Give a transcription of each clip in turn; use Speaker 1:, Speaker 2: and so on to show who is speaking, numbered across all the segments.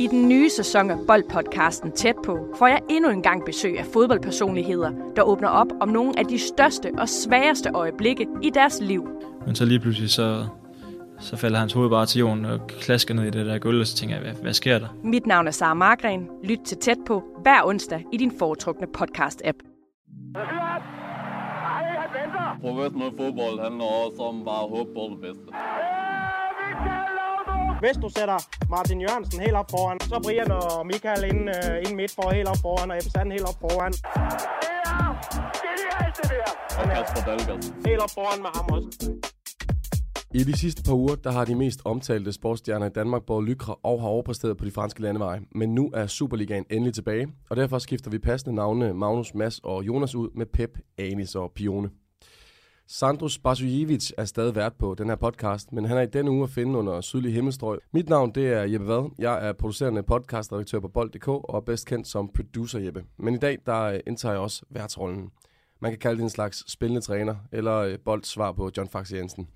Speaker 1: I den nye sæson af Boldpodcasten Tæt på får jeg endnu en gang besøg af fodboldpersonligheder, der åbner op om nogle af de største og sværeste øjeblikke i deres liv.
Speaker 2: Men så lige pludselig så, så falder hans hoved bare til jorden og klasker ned i det der gulv, og så tænker jeg, hvad, hvad sker der?
Speaker 1: Mit navn er Sara Margren. Lyt til Tæt på hver onsdag i din foretrukne podcast-app.
Speaker 3: Professionel fodbold handler også om bare at håbe på det bedste.
Speaker 4: Hvis du sætter Martin Jørgensen helt op foran, så Brian og Michael ind, uh, ind midt for helt op foran, og Ebbe Sand helt op foran.
Speaker 3: Og Kasper Dahlgaard.
Speaker 4: Helt op foran med ham også.
Speaker 5: I de sidste par uger, der har de mest omtalte sportsstjerner i Danmark båret lykre og har overpræsteret på de franske landeveje. Men nu er Superligaen endelig tilbage, og derfor skifter vi passende navne Magnus, Mads og Jonas ud med Pep, Anis og Pione. Sandros Basujevic er stadig vært på den her podcast, men han er i denne uge at finde under sydlig himmelstrøg. Mit navn det er Jeppe Vad. Jeg er producerende podcastredaktør på Bold.dk og er bedst kendt som producer Jeppe. Men i dag der øh, indtager jeg også værtsrollen. Man kan kalde det en slags spillende træner, eller øh, Bolds svar på John Faxe Jensen.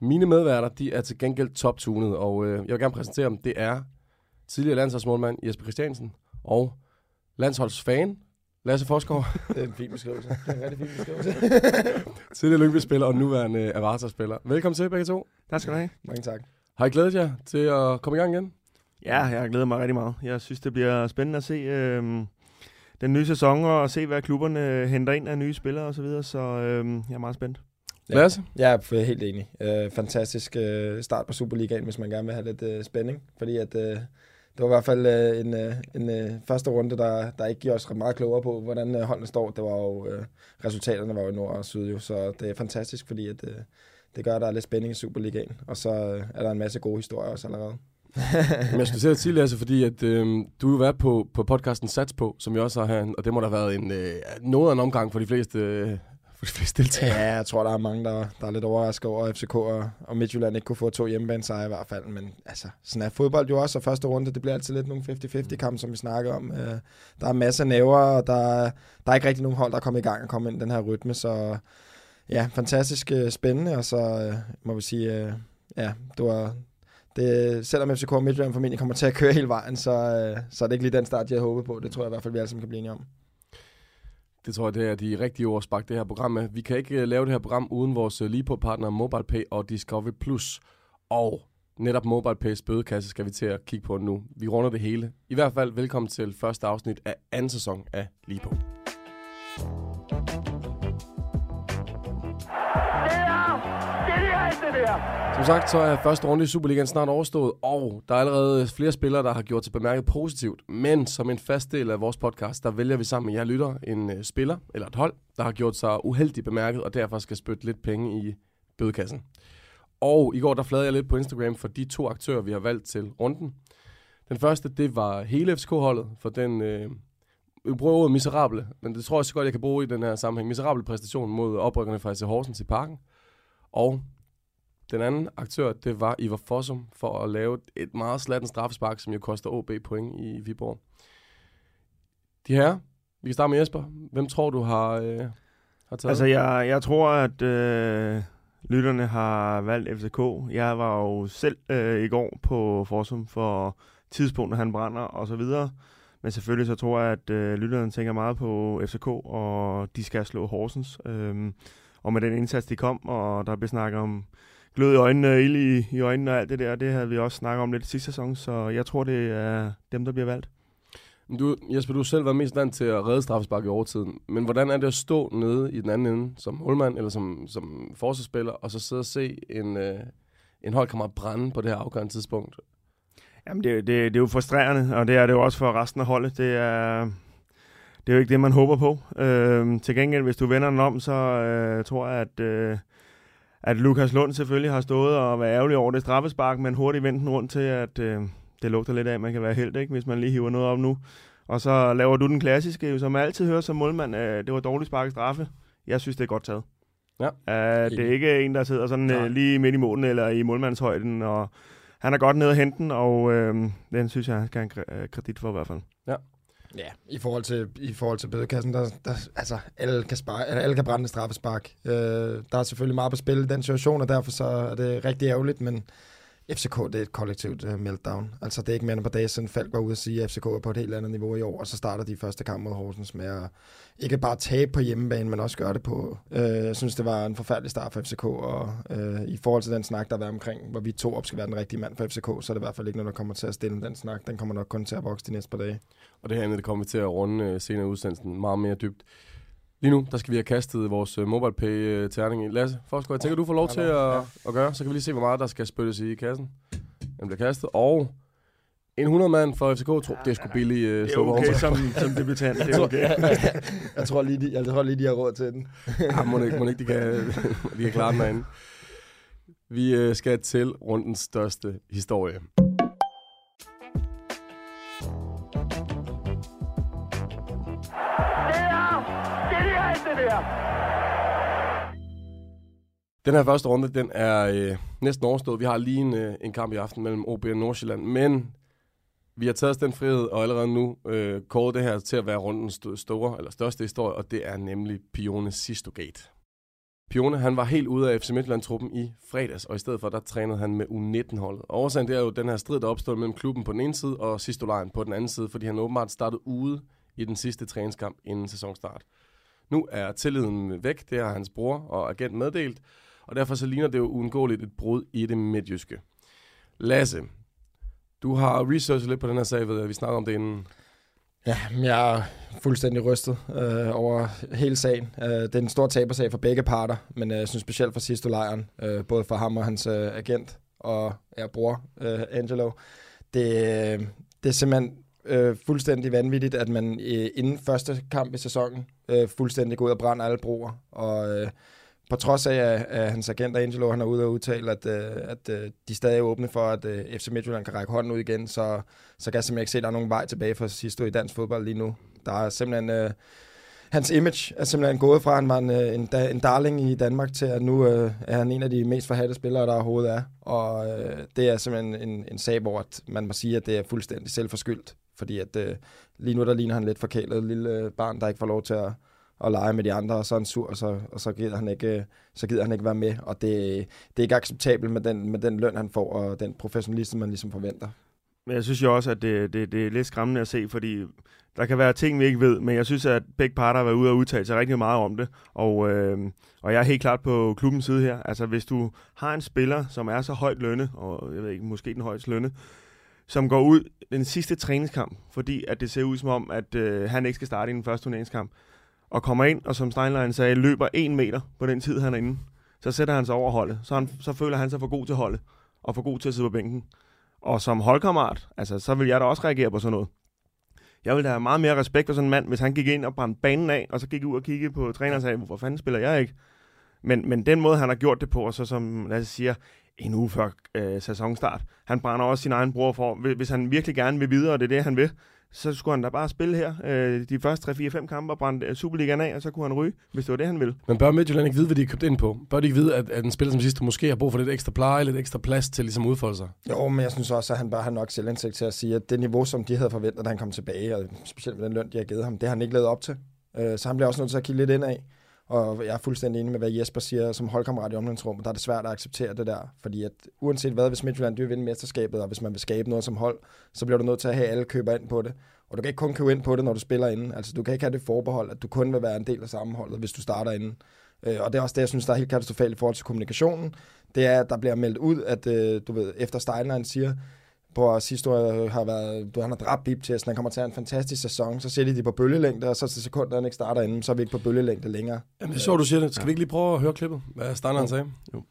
Speaker 5: Mine medværter, de er til gengæld toptunet, og øh, jeg vil gerne præsentere dem. Det er tidligere landsholdsmålmand Jesper Christiansen og landsholdsfan Lasse Forsgaard.
Speaker 6: Det er en fin beskrivelse. Det er en rigtig fin beskrivelse.
Speaker 5: tidligere Lyngby-spiller og nuværende Avarta-spiller. Velkommen til begge to.
Speaker 7: Tak skal du have.
Speaker 6: Mange tak.
Speaker 5: Har I glædet jer til at komme i gang igen?
Speaker 7: Ja, jeg har glædet mig rigtig meget. Jeg synes, det bliver spændende at se øh, den nye sæson og se, hvad klubberne henter ind af nye spillere osv., så, videre, så øh, jeg er meget spændt.
Speaker 5: Lasse?
Speaker 6: Jeg er helt enig. Uh, fantastisk uh, start på Superligaen, hvis man gerne vil have lidt uh, spænding. Fordi at, uh, det var i hvert fald øh, en, øh, en øh, første runde, der, der ikke giver os meget klogere på, hvordan øh, holdene står. Det var jo, øh, resultaterne var jo nord og syd, jo, så det er fantastisk, fordi at, øh, det gør, at der er lidt spænding i Superligaen. Og så øh, er der en masse gode historier også allerede.
Speaker 5: Men jeg skal at sige, Lasse, fordi at, øh, du har været på, på podcasten Sats på, som jeg også har her, og det må der have været en, øh, noget af en omgang for de fleste øh, for de fleste deltagere.
Speaker 6: Ja, jeg tror, der er mange, der, der er lidt overrasket over, at FCK og, og Midtjylland ikke kunne få to hjemmebanesejre i hvert fald. Men altså, sådan er fodbold jo også, og første runde, det bliver altid lidt nogle 50-50 kamp, som vi snakker om. Øh, der er masser af næver, og der, der er ikke rigtig nogen hold, der er kommet i gang og kommet ind i den her rytme. Så ja, fantastisk øh, spændende, og så øh, må vi sige, øh, ja, det var... Det, selvom FCK og Midtjylland formentlig kommer til at køre hele vejen, så, øh, så er det ikke lige den start, jeg håber på. Det tror jeg i hvert fald, vi alle sammen kan blive enige om.
Speaker 5: Det tror jeg, det er de rigtige ord at det her program med. Vi kan ikke øh, lave det her program uden vores øh, lige på partner MobilePay og Discovery Plus. Og netop MobilePays bødekasse skal vi til at kigge på nu. Vi runder det hele. I hvert fald velkommen til første afsnit af anden sæson af Lige på. Som sagt, så er første runde i Superligaen snart overstået, og der er allerede flere spillere, der har gjort sig bemærket positivt. Men som en fast del af vores podcast, der vælger vi sammen med jer lytter en øh, spiller eller et hold, der har gjort sig uheldigt bemærket, og derfor skal spytte lidt penge i bødekassen. Og i går, der fladede jeg lidt på Instagram for de to aktører, vi har valgt til runden. Den første, det var hele FCK-holdet, for den, øh, vi bruger ordet miserable, men det tror jeg så godt, jeg kan bruge i den her sammenhæng. Miserable præstation mod oprykkerne fra AC Horsens i parken. Og den anden aktør, det var Ivar Fossum for at lave et meget slatten straffespark, som jo koster OB point i Viborg. De her, vi kan starte med Jesper. Hvem tror du har, øh, har taget
Speaker 7: Altså, jeg, jeg tror, at øh, lytterne har valgt FCK. Jeg var jo selv øh, i går på Forsum for tidspunktet, han brænder og så videre. Men selvfølgelig så tror jeg, at øh, lytterne tænker meget på FCK, og de skal slå Horsens. Øh, og med den indsats, de kom, og der blev snakket om glød i øjnene, ild i, i øjnene og alt det der, det havde vi også snakket om lidt sidste sæson, så jeg tror, det er dem, der bliver valgt.
Speaker 5: Du, Jesper, du har selv været mest vant til at redde straffespark i overtiden, men hvordan er det at stå nede i den anden ende som målmand eller som, som forsvarsspiller, og så sidde og se en, øh, en holdkammerat brænde på det her afgørende tidspunkt?
Speaker 7: Jamen, det, det, det er jo frustrerende, og det er det jo også for resten af holdet. Det er, det er jo ikke det, man håber på. Øh, til gengæld, hvis du vender den om, så øh, tror jeg, at... Øh, at Lukas Lund selvfølgelig har stået og været ærgerlig over det straffespark, men hurtigt vendt den rundt til, at øh, det lugter lidt af, at man kan være held, ikke, hvis man lige hiver noget op nu. Og så laver du den klassiske, som man altid hører som målmand, øh, det var dårligt spark straffe. Jeg synes, det er godt taget.
Speaker 5: Ja.
Speaker 7: Uh, det er ikke en, der sidder sådan uh, lige midt i målen eller i målmandshøjden, og han er godt nede at hente den, og øh, den synes jeg, han skal have en kredit for i hvert fald.
Speaker 5: Ja.
Speaker 6: I forhold til, i forhold til bødekassen, der, der, altså, alle kan, spare, alle kan brænde straffespark. Øh, der er selvfølgelig meget på spil i den situation, og derfor så er det rigtig ærgerligt, men FCK, det er et kollektivt uh, meltdown. Altså, det er ikke mere end på dage siden Falk var ude og sige, at FCK er på et helt andet niveau i år, og så starter de første kamp mod Horsens med at ikke bare tabe på hjemmebane, men også gøre det på. Uh, jeg synes, det var en forfærdelig start for FCK, og uh, i forhold til den snak, der har været omkring, hvor vi to op skal være den rigtige mand for FCK, så er det i hvert fald ikke noget, der kommer til at stille den snak. Den kommer nok kun til at vokse de næste par dage.
Speaker 5: Og det her det kommer vi til at runde uh, senere i udsendelsen meget mere dybt. Lige nu, der skal vi have kastet vores uh, MobilePay-terning i. Lasse Forsgaard, jeg tænker, du får lov til at, at gøre, så kan vi lige se, hvor meget der skal spyttes i kassen. Den bliver kastet, og en 100 mand for FCK, tror, det er sgu billigt. Uh,
Speaker 7: Det er okay som, som debutant, det er okay.
Speaker 6: jeg, tror lige, de, jeg tror lige, de har råd til den.
Speaker 5: ja, må ikke, må ikke de, kan, de kan klare den herinde. Vi uh, skal til rundens største historie. Den her første runde, den er øh, næsten overstået. Vi har lige en, øh, en kamp i aften mellem OB og Nordsjælland, men vi har taget os den frihed og allerede nu øh, kåret det her til at være rundens st- store eller største historie, og det er nemlig Pione Sistogate. Pione, han var helt ude af FC Midtjylland-truppen i fredags, og i stedet for, der trænede han med U19-holdet. Og årsagen det er jo den her strid, der opstod mellem klubben på den ene side og Sistolejren på den anden side, fordi han åbenbart startede ude i den sidste træningskamp inden sæsonstart. Nu er tilliden væk, det har hans bror og agent meddelt, og derfor så ligner det jo uundgåeligt et brud i det midtjyske. Lasse, du har researchet lidt på den her sag, ved jeg, vi snakker om det inden.
Speaker 6: Ja, jeg er fuldstændig rystet øh, over hele sagen. Øh, det er en stor tabersag for begge parter, men øh, jeg synes specielt for sidste lejren, øh, både for ham og hans øh, agent og ja, bror øh, Angelo. Det, øh, det er simpelthen øh, fuldstændig vanvittigt, at man øh, inden første kamp i sæsonen øh, fuldstændig går ud og brænder alle broer, og øh, på trods af, at, at hans agent Angelo han er ude og udtale, at, øh, at de de stadig er åbne for, at øh, FC Midtjylland kan række hånden ud igen, så, så kan jeg simpelthen ikke se, at der er nogen vej tilbage for sidste i dansk fodbold lige nu. Der er simpelthen... Øh, hans image er simpelthen gået fra, at han var en, en, en darling i Danmark, til at nu øh, er han en af de mest forhatte spillere, der overhovedet er. Og øh, det er simpelthen en, en sag, hvor at man må sige, at det er fuldstændig selvforskyldt. Fordi at øh, lige nu der ligner han lidt forkælet lille barn, der ikke får lov til at, og lege med de andre, og så er han sur, og så, og så, gider, han ikke, øh, så gider han ikke være med. Og det, det er ikke acceptabelt med den, med den løn, han får, og den professionalisme, man ligesom forventer.
Speaker 7: Men jeg synes jo også, at det, det, det er lidt skræmmende at se, fordi der kan være ting, vi ikke ved, men jeg synes, at begge parter har været ude og udtale sig rigtig meget om det, og, øh, og jeg er helt klart på klubbens side her. Altså, hvis du har en spiller, som er så højt lønne, og jeg ved ikke, måske den højeste lønne, som går ud den sidste træningskamp, fordi at det ser ud som om, at øh, han ikke skal starte i den første turneringskamp, og kommer ind, og som Steinlein sagde, løber en meter på den tid, han er inde, så sætter han sig over holdet. Så, han, så føler han sig for god til holdet, og for god til at sidde på bænken. Og som holdkammerat, altså, så vil jeg da også reagere på sådan noget. Jeg vil da have meget mere respekt for sådan en mand, hvis han gik ind og brændte banen af, og så gik ud og kiggede på træneren og sagde, hvorfor fanden spiller jeg ikke? Men, men den måde, han har gjort det på, og så som, lad os sige, en uge før øh, sæsonstart, han brænder også sin egen bror for, hvis han virkelig gerne vil videre, og det er det, han vil, så skulle han da bare spille her øh, de første 3-4-5 kampe og brænde Superligaen af, og så kunne han ryge, hvis det var det, han ville.
Speaker 5: Men bør Midtjylland ikke vide, hvad de er købt ind på? Bør de ikke vide, at, at en spiller som sidste måske har brug for lidt ekstra pleje, lidt ekstra plads til ligesom at udfolde sig?
Speaker 6: Jo, men jeg synes også, at han bør have nok selvindsigt til at sige, at det niveau, som de havde forventet, da han kom tilbage, og specielt med den løn, de har givet ham, det har han ikke lavet op til. Øh, så han bliver også nødt til at kigge lidt ind af. Og jeg er fuldstændig enig med, hvad Jesper siger som holdkammerat i omgangsrummet. Der er det svært at acceptere det der, fordi at uanset hvad, hvis Midtjylland vil vinde mesterskabet, og hvis man vil skabe noget som hold, så bliver du nødt til at have alle køber ind på det. Og du kan ikke kun købe ind på det, når du spiller inden. Altså, du kan ikke have det forbehold, at du kun vil være en del af sammenholdet, hvis du starter inden. Øh, og det er også det, jeg synes, der er helt katastrofalt i forhold til kommunikationen. Det er, at der bliver meldt ud, at øh, du ved, efter Steinlein siger, på sidste år har været, du han har dræbt bip til, han kommer til at have en fantastisk sæson, så ser de de på bølgelængde, og så til sekundet, han ikke starter inden, så er vi ikke på bølgelængde længere.
Speaker 5: Jamen, det er sjovt, du siger det. Skal vi ikke lige prøve at høre klippet, hvad Steinlein sagde? Jo.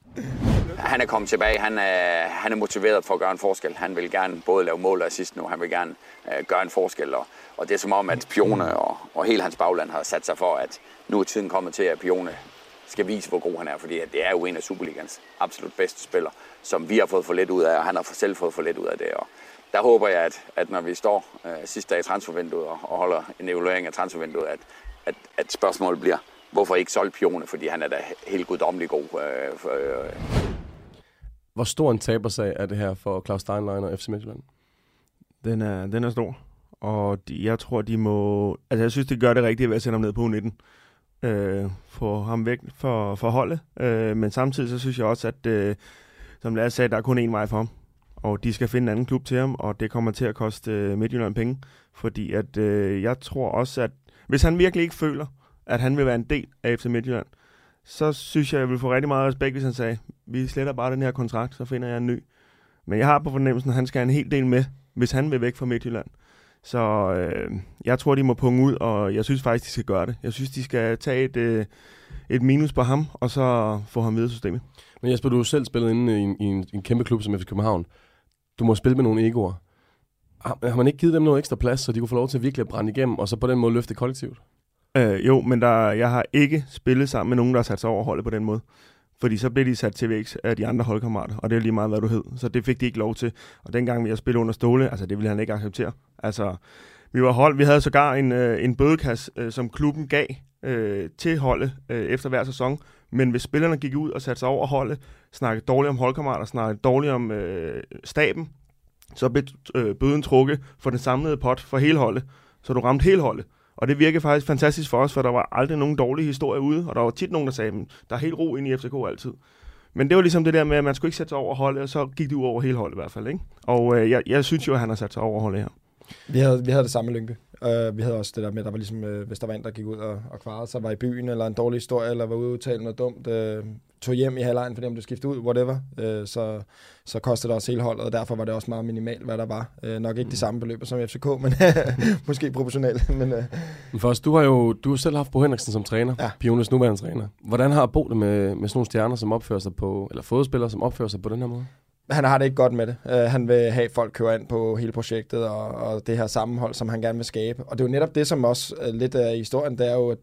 Speaker 8: Han er kommet tilbage. Han er, han er motiveret for at gøre en forskel. Han vil gerne både lave mål og assist nu. Han vil gerne uh, gøre en forskel. Og, og det er som om, at Pione og, og hele hans bagland har sat sig for, at nu er tiden kommet til, at Pione skal vise, hvor god han er. Fordi det er jo en af Superligans absolut bedste spillere, som vi har fået for lidt ud af, og han har selv fået for lidt ud af det. Og der håber jeg, at, at når vi står uh, sidste dag i transfervinduet og, og holder en evaluering af transfervinduet, at, at, at spørgsmålet bliver, hvorfor ikke solgt Pione, fordi han er da helt guddommelig god. Uh, for, uh,
Speaker 5: hvor stor en tabersag er det her for Claus Steinlein og FC Midtjylland?
Speaker 7: Den er, den er stor, og de, jeg tror, de må... Altså, jeg synes, de gør det rigtigt ved at sende ham ned på U19. Øh, få ham væk for, for holdet. Øh, men samtidig så synes jeg også, at, øh, som Lars sagde, der er kun én vej for ham. og de skal finde en anden klub til ham, og det kommer til at koste øh, Midtjylland penge, fordi at øh, jeg tror også, at hvis han virkelig ikke føler, at han vil være en del af FC Midtjylland, så synes jeg, jeg vil få rigtig meget respekt, hvis han sagde, vi sletter bare den her kontrakt, så finder jeg en ny. Men jeg har på fornemmelsen, at han skal have en hel del med, hvis han vil væk fra Midtjylland. Så øh, jeg tror, de må punge ud, og jeg synes faktisk, de skal gøre det. Jeg synes, de skal tage et, øh, et minus på ham, og så få ham videre i systemet.
Speaker 5: Men Jesper, du har selv spillet inde i en, i en, en kæmpe klub som FC København. Du må spille med nogle egoer. Har, har man ikke givet dem noget ekstra plads, så de kunne få lov til at virkelig at brænde igennem, og så på den måde løfte kollektivt?
Speaker 7: Øh, jo, men der, jeg har ikke spillet sammen med nogen, der har sat sig over holdet på den måde. Fordi så blev de sat til væks af de andre holdkammerater, og det er lige meget, hvad du hed. Så det fik de ikke lov til. Og dengang vi har spillet under Ståle, altså det ville han ikke acceptere. Altså, vi var hold, vi havde sågar en, øh, en bødekasse, øh, som klubben gav øh, til holdet øh, efter hver sæson. Men hvis spillerne gik ud og satte sig over holdet, snakkede dårligt om holdkammerater, snakkede dårligt om øh, staben, så blev øh, bøden trukket for den samlede pot for hele holdet. Så du ramte hele holdet. Og det virkede faktisk fantastisk for os, for der var aldrig nogen dårlige historier ude, og der var tit nogen, der sagde, der er helt ro ind i FCK altid. Men det var ligesom det der med, at man skulle ikke sætte sig over holdet, og så gik det ud over hele holdet i hvert fald. Ikke? Og øh, jeg, jeg synes jo, at han har sat sig over holdet her.
Speaker 6: Vi havde, vi havde det samme Lyngby. Uh, vi havde også det der med, der var ligesom, uh, hvis der var en, der gik ud og, og kvarede sig, var i byen, eller en dårlig historie, eller var ude og noget dumt, uh, tog hjem i halvlejen, fordi om du skiftede ud, whatever, uh, så, så kostede det også hele holdet, og derfor var det også meget minimalt, hvad der var. Uh, nok ikke de samme beløb som FCK, men måske proportionelt. men, uh.
Speaker 5: men først, du har jo du har selv haft Bo Henriksen som træner, ja. Piones nuværende træner. Hvordan har Bo det med, med sådan nogle stjerner, som opfører sig på, eller fodspillere, som opfører sig på den her måde?
Speaker 6: han har det ikke godt med det. Uh, han vil have folk kører ind på hele projektet og, og det her sammenhold, som han gerne vil skabe. Og det er jo netop det, som også uh, lidt af historien, det er jo, at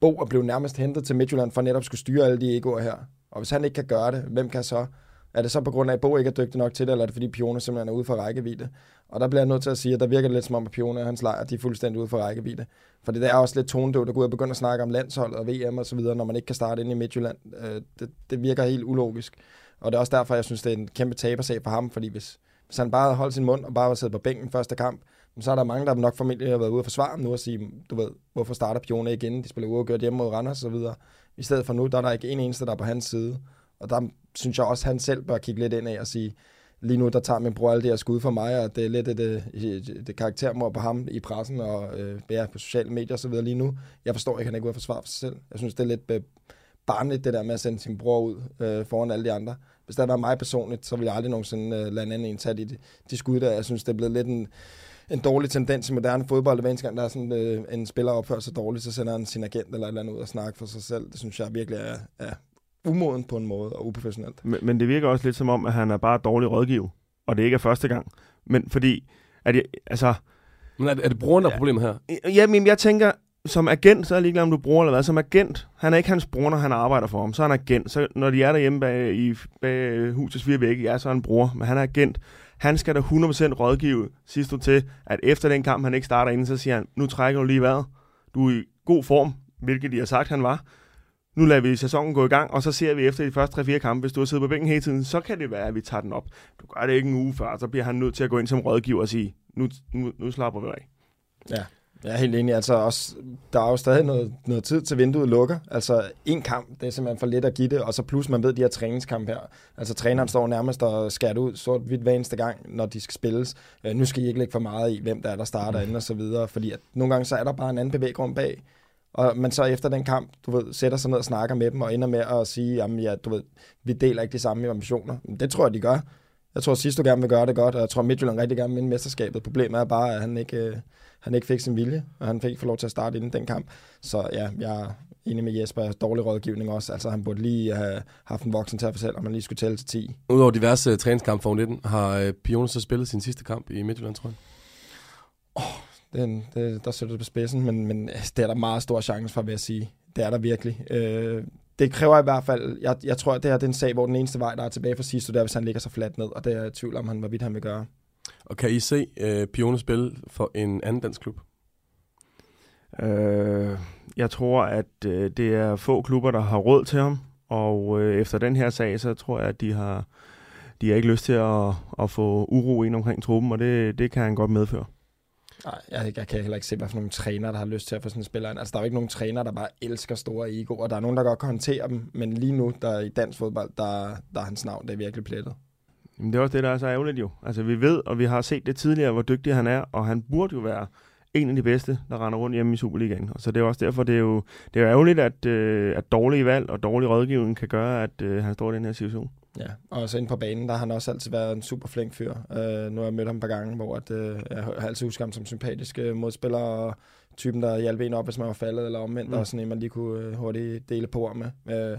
Speaker 6: Bo er blevet nærmest hentet til Midtjylland for netop skulle styre alle de egoer her. Og hvis han ikke kan gøre det, hvem kan så? Er det så på grund af, at Bo ikke er dygtig nok til det, eller er det fordi Pione simpelthen er ude for rækkevidde? Og der bliver jeg nødt til at sige, at der virker det lidt som om, at Pione og hans lejr, de er fuldstændig ude for rækkevidde. For det der er også lidt tonedøvt at gå ud og begynde at snakke om landsholdet og VM og så videre, når man ikke kan starte ind i Midtjylland. Øh, det, det virker helt ulogisk. Og det er også derfor, jeg synes, det er en kæmpe tabersag for ham, fordi hvis, hvis han bare havde holdt sin mund og bare var siddet på bænken første kamp, så er der mange, der nok formentlig har været ude og forsvare ham nu og sige, du ved, hvorfor starter Pione igen? De spiller uafgjort hjemme mod Randers og videre. I stedet for nu, der er der ikke en eneste, der er på hans side. Og der synes jeg også, at han selv bør kigge lidt ind af og sige, lige nu, der tager min bror alle de her skud for mig, og det er lidt et, øh, et, et, karaktermord på ham i pressen og øh, ja, på sociale medier og videre lige nu. Jeg forstår ikke, at han ikke ude at forsvare for sig selv. Jeg synes, det er lidt øh, barnligt, det der med at sende sin bror ud øh, foran alle de andre. Hvis det var mig personligt, så ville jeg aldrig nogensinde øh, lade en anden en tage de, de skud der. Jeg synes, det er blevet lidt en, en dårlig tendens i moderne fodbold. Hver eneste gang, der er sådan øh, en spiller opfører sig dårligt, så sender han sin agent eller et eller andet ud og snakke for sig selv. Det synes jeg virkelig er, er umoden på en måde og uprofessionelt.
Speaker 7: Men, men det virker også lidt som om, at han er bare dårlig rådgiver, og det ikke er første gang. Men fordi, at jeg, altså...
Speaker 5: Men er det, er det brugeren, der er problemet her?
Speaker 7: Ja, men jeg tænker, som agent, så er jeg ligeglad, om du bruger eller hvad. Som agent, han er ikke hans bror, når han arbejder for ham. Så er han agent. Så når de er derhjemme bag, i, bag husets fire vægge, ja, så er han bror. Men han er agent. Han skal da 100% rådgive sidst til, at efter den kamp, han ikke starter inden, så siger han, nu trækker du lige vejret. Du er i god form, hvilket de har sagt, han var. Nu lader vi sæsonen gå i gang, og så ser vi efter de første 3-4 kampe, hvis du har siddet på bænken hele tiden, så kan det være, at vi tager den op. Du gør det ikke en uge før, så bliver han nødt til at gå ind som rådgiver og sige, nu, nu, nu slapper vi af.
Speaker 6: Ja. Jeg er helt enig. Altså også, der er jo stadig noget, noget tid til vinduet lukker. Altså en kamp, det er simpelthen for lidt at give det. Og så plus man ved de her træningskampe her. Altså træneren står nærmest og skærer ud sort-hvidt hver eneste gang, når de skal spilles. Øh, nu skal I ikke lægge for meget i, hvem der er, der starter mm. inden og så videre. Fordi at nogle gange så er der bare en anden bevæggrund bag. Og man så efter den kamp, du ved, sætter sig ned og snakker med dem, og ender med at sige, jamen ja, du ved, vi deler ikke de samme ambitioner. Men det tror jeg, de gør. Jeg tror, du gerne vil gøre det godt, og jeg tror, Midtjylland rigtig gerne vil vinde mesterskabet. Problemet er bare, at han ikke, øh, han ikke fik sin vilje, og han fik ikke få lov til at starte inden den kamp. Så ja, jeg er enig med Jesper, dårlig rådgivning også. Altså han burde lige have haft en voksen til at fortælle, om man lige skulle tælle til 10.
Speaker 5: Udover diverse uh, træningskampe for 19, har uh, Pione så spillet sin sidste kamp i Midtjylland, tror jeg?
Speaker 6: Oh, den, det, der sætter det på spidsen, men, men det er der meget stor chance for, vil jeg sige. Det er der virkelig. Øh, det kræver i hvert fald, jeg, jeg tror, at det her det er en sag, hvor den eneste vej, der er tilbage for sidste, det er, hvis han ligger så fladt ned, og det er jeg i tvivl om, han, hvorvidt han vil gøre.
Speaker 5: Og kan I se uh, Pione spille for en anden dansk klub?
Speaker 7: Øh, jeg tror, at øh, det er få klubber, der har råd til ham, og øh, efter den her sag, så tror jeg, at de har, de har ikke lyst til at, at få uro ind omkring truppen, og det, det kan han godt medføre.
Speaker 6: Nej, jeg, jeg kan heller ikke se, hvad for nogle træner, der har lyst til at få sådan en spiller ind. Altså, der er jo ikke nogen træner, der bare elsker store egoer. Der er nogen, der godt kan håndtere dem, men lige nu, der i dansk fodbold, der, der er hans navn, det er virkelig plettet.
Speaker 7: Jamen, det er også det, der er så ærgerligt jo. Altså, vi ved, og vi har set det tidligere, hvor dygtig han er, og han burde jo være en af de bedste, der render rundt hjemme i Superligaen. Og så det er også derfor, det er jo, det er jo ærgerligt, at, øh, at dårlige valg og dårlig rådgivning kan gøre, at øh, han står i den her situation.
Speaker 6: Ja, og så inde på banen, der har han også altid været en super flink fyr. Uh, nu har jeg mødt ham et par gange, hvor at, uh, jeg har altid husket ham som sympatisk uh, modspiller, og typen, der hjalp en op, hvis man var faldet, eller omvendt, mm. og sådan en, man lige kunne uh, hurtigt dele på med. Uh,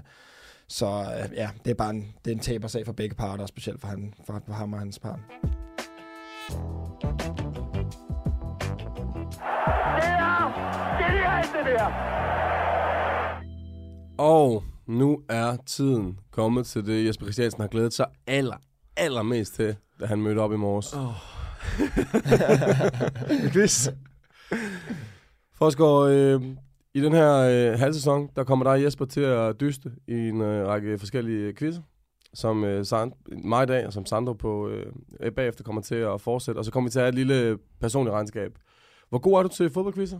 Speaker 6: så uh, ja, det er bare en, det er en tabersag for begge parter, og specielt for, han, for, for ham og hans part.
Speaker 5: Og nu er tiden kommet til det, Jesper Christiansen har glædet sig aller, allermest til, da han mødte op i morges.
Speaker 7: Oh.
Speaker 5: Quiz. Forsgaard, øh, i den her øh, halvsæson, der kommer dig Jesper til at dyste i en øh, række forskellige quizzer, som øh, Sand, mig i dag, og som Sandro på, øh, bagefter kommer til at fortsætte. Og så kommer vi til at have et lille personligt regnskab. Hvor god er du til fodboldquizzer?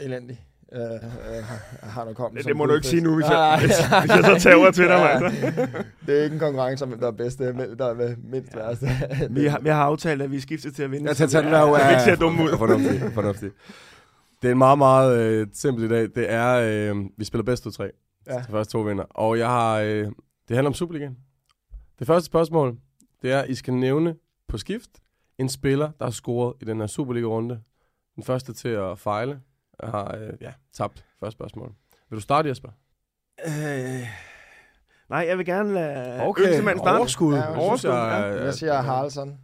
Speaker 6: Elendig. Uh, uh, har du kommet
Speaker 7: det, det må du ikke sige nu, hvis jeg, hvis, hvis jeg så tager til dig, ja.
Speaker 6: Det er ikke en konkurrence om, hvem der er bedst, det er, der er mindst værste.
Speaker 7: vi, har, vi har aftalt, at vi skifter til at vinde.
Speaker 5: Jeg tager den der,
Speaker 7: ja, ser dumme ud.
Speaker 5: Fornuftigt, fornuftigt. Det er en meget, meget øh, simpelt i dag. Det er, øh, vi spiller bedst ud tre. Ja. De første to vinder. Og jeg har, øh, det handler om Superligaen. Det første spørgsmål, det er, I skal nævne på skift en spiller, der har scoret i den her Superliga-runde. Den første til at fejle har øh, ja, tabt første spørgsmål. Vil du starte, Jesper?
Speaker 7: Øh, nej, jeg vil gerne lade
Speaker 5: okay.
Speaker 7: Ølsemand starte.
Speaker 5: Overskud.
Speaker 6: Ja,
Speaker 5: overskud.
Speaker 6: Jeg, jeg, jeg siger Haraldsson.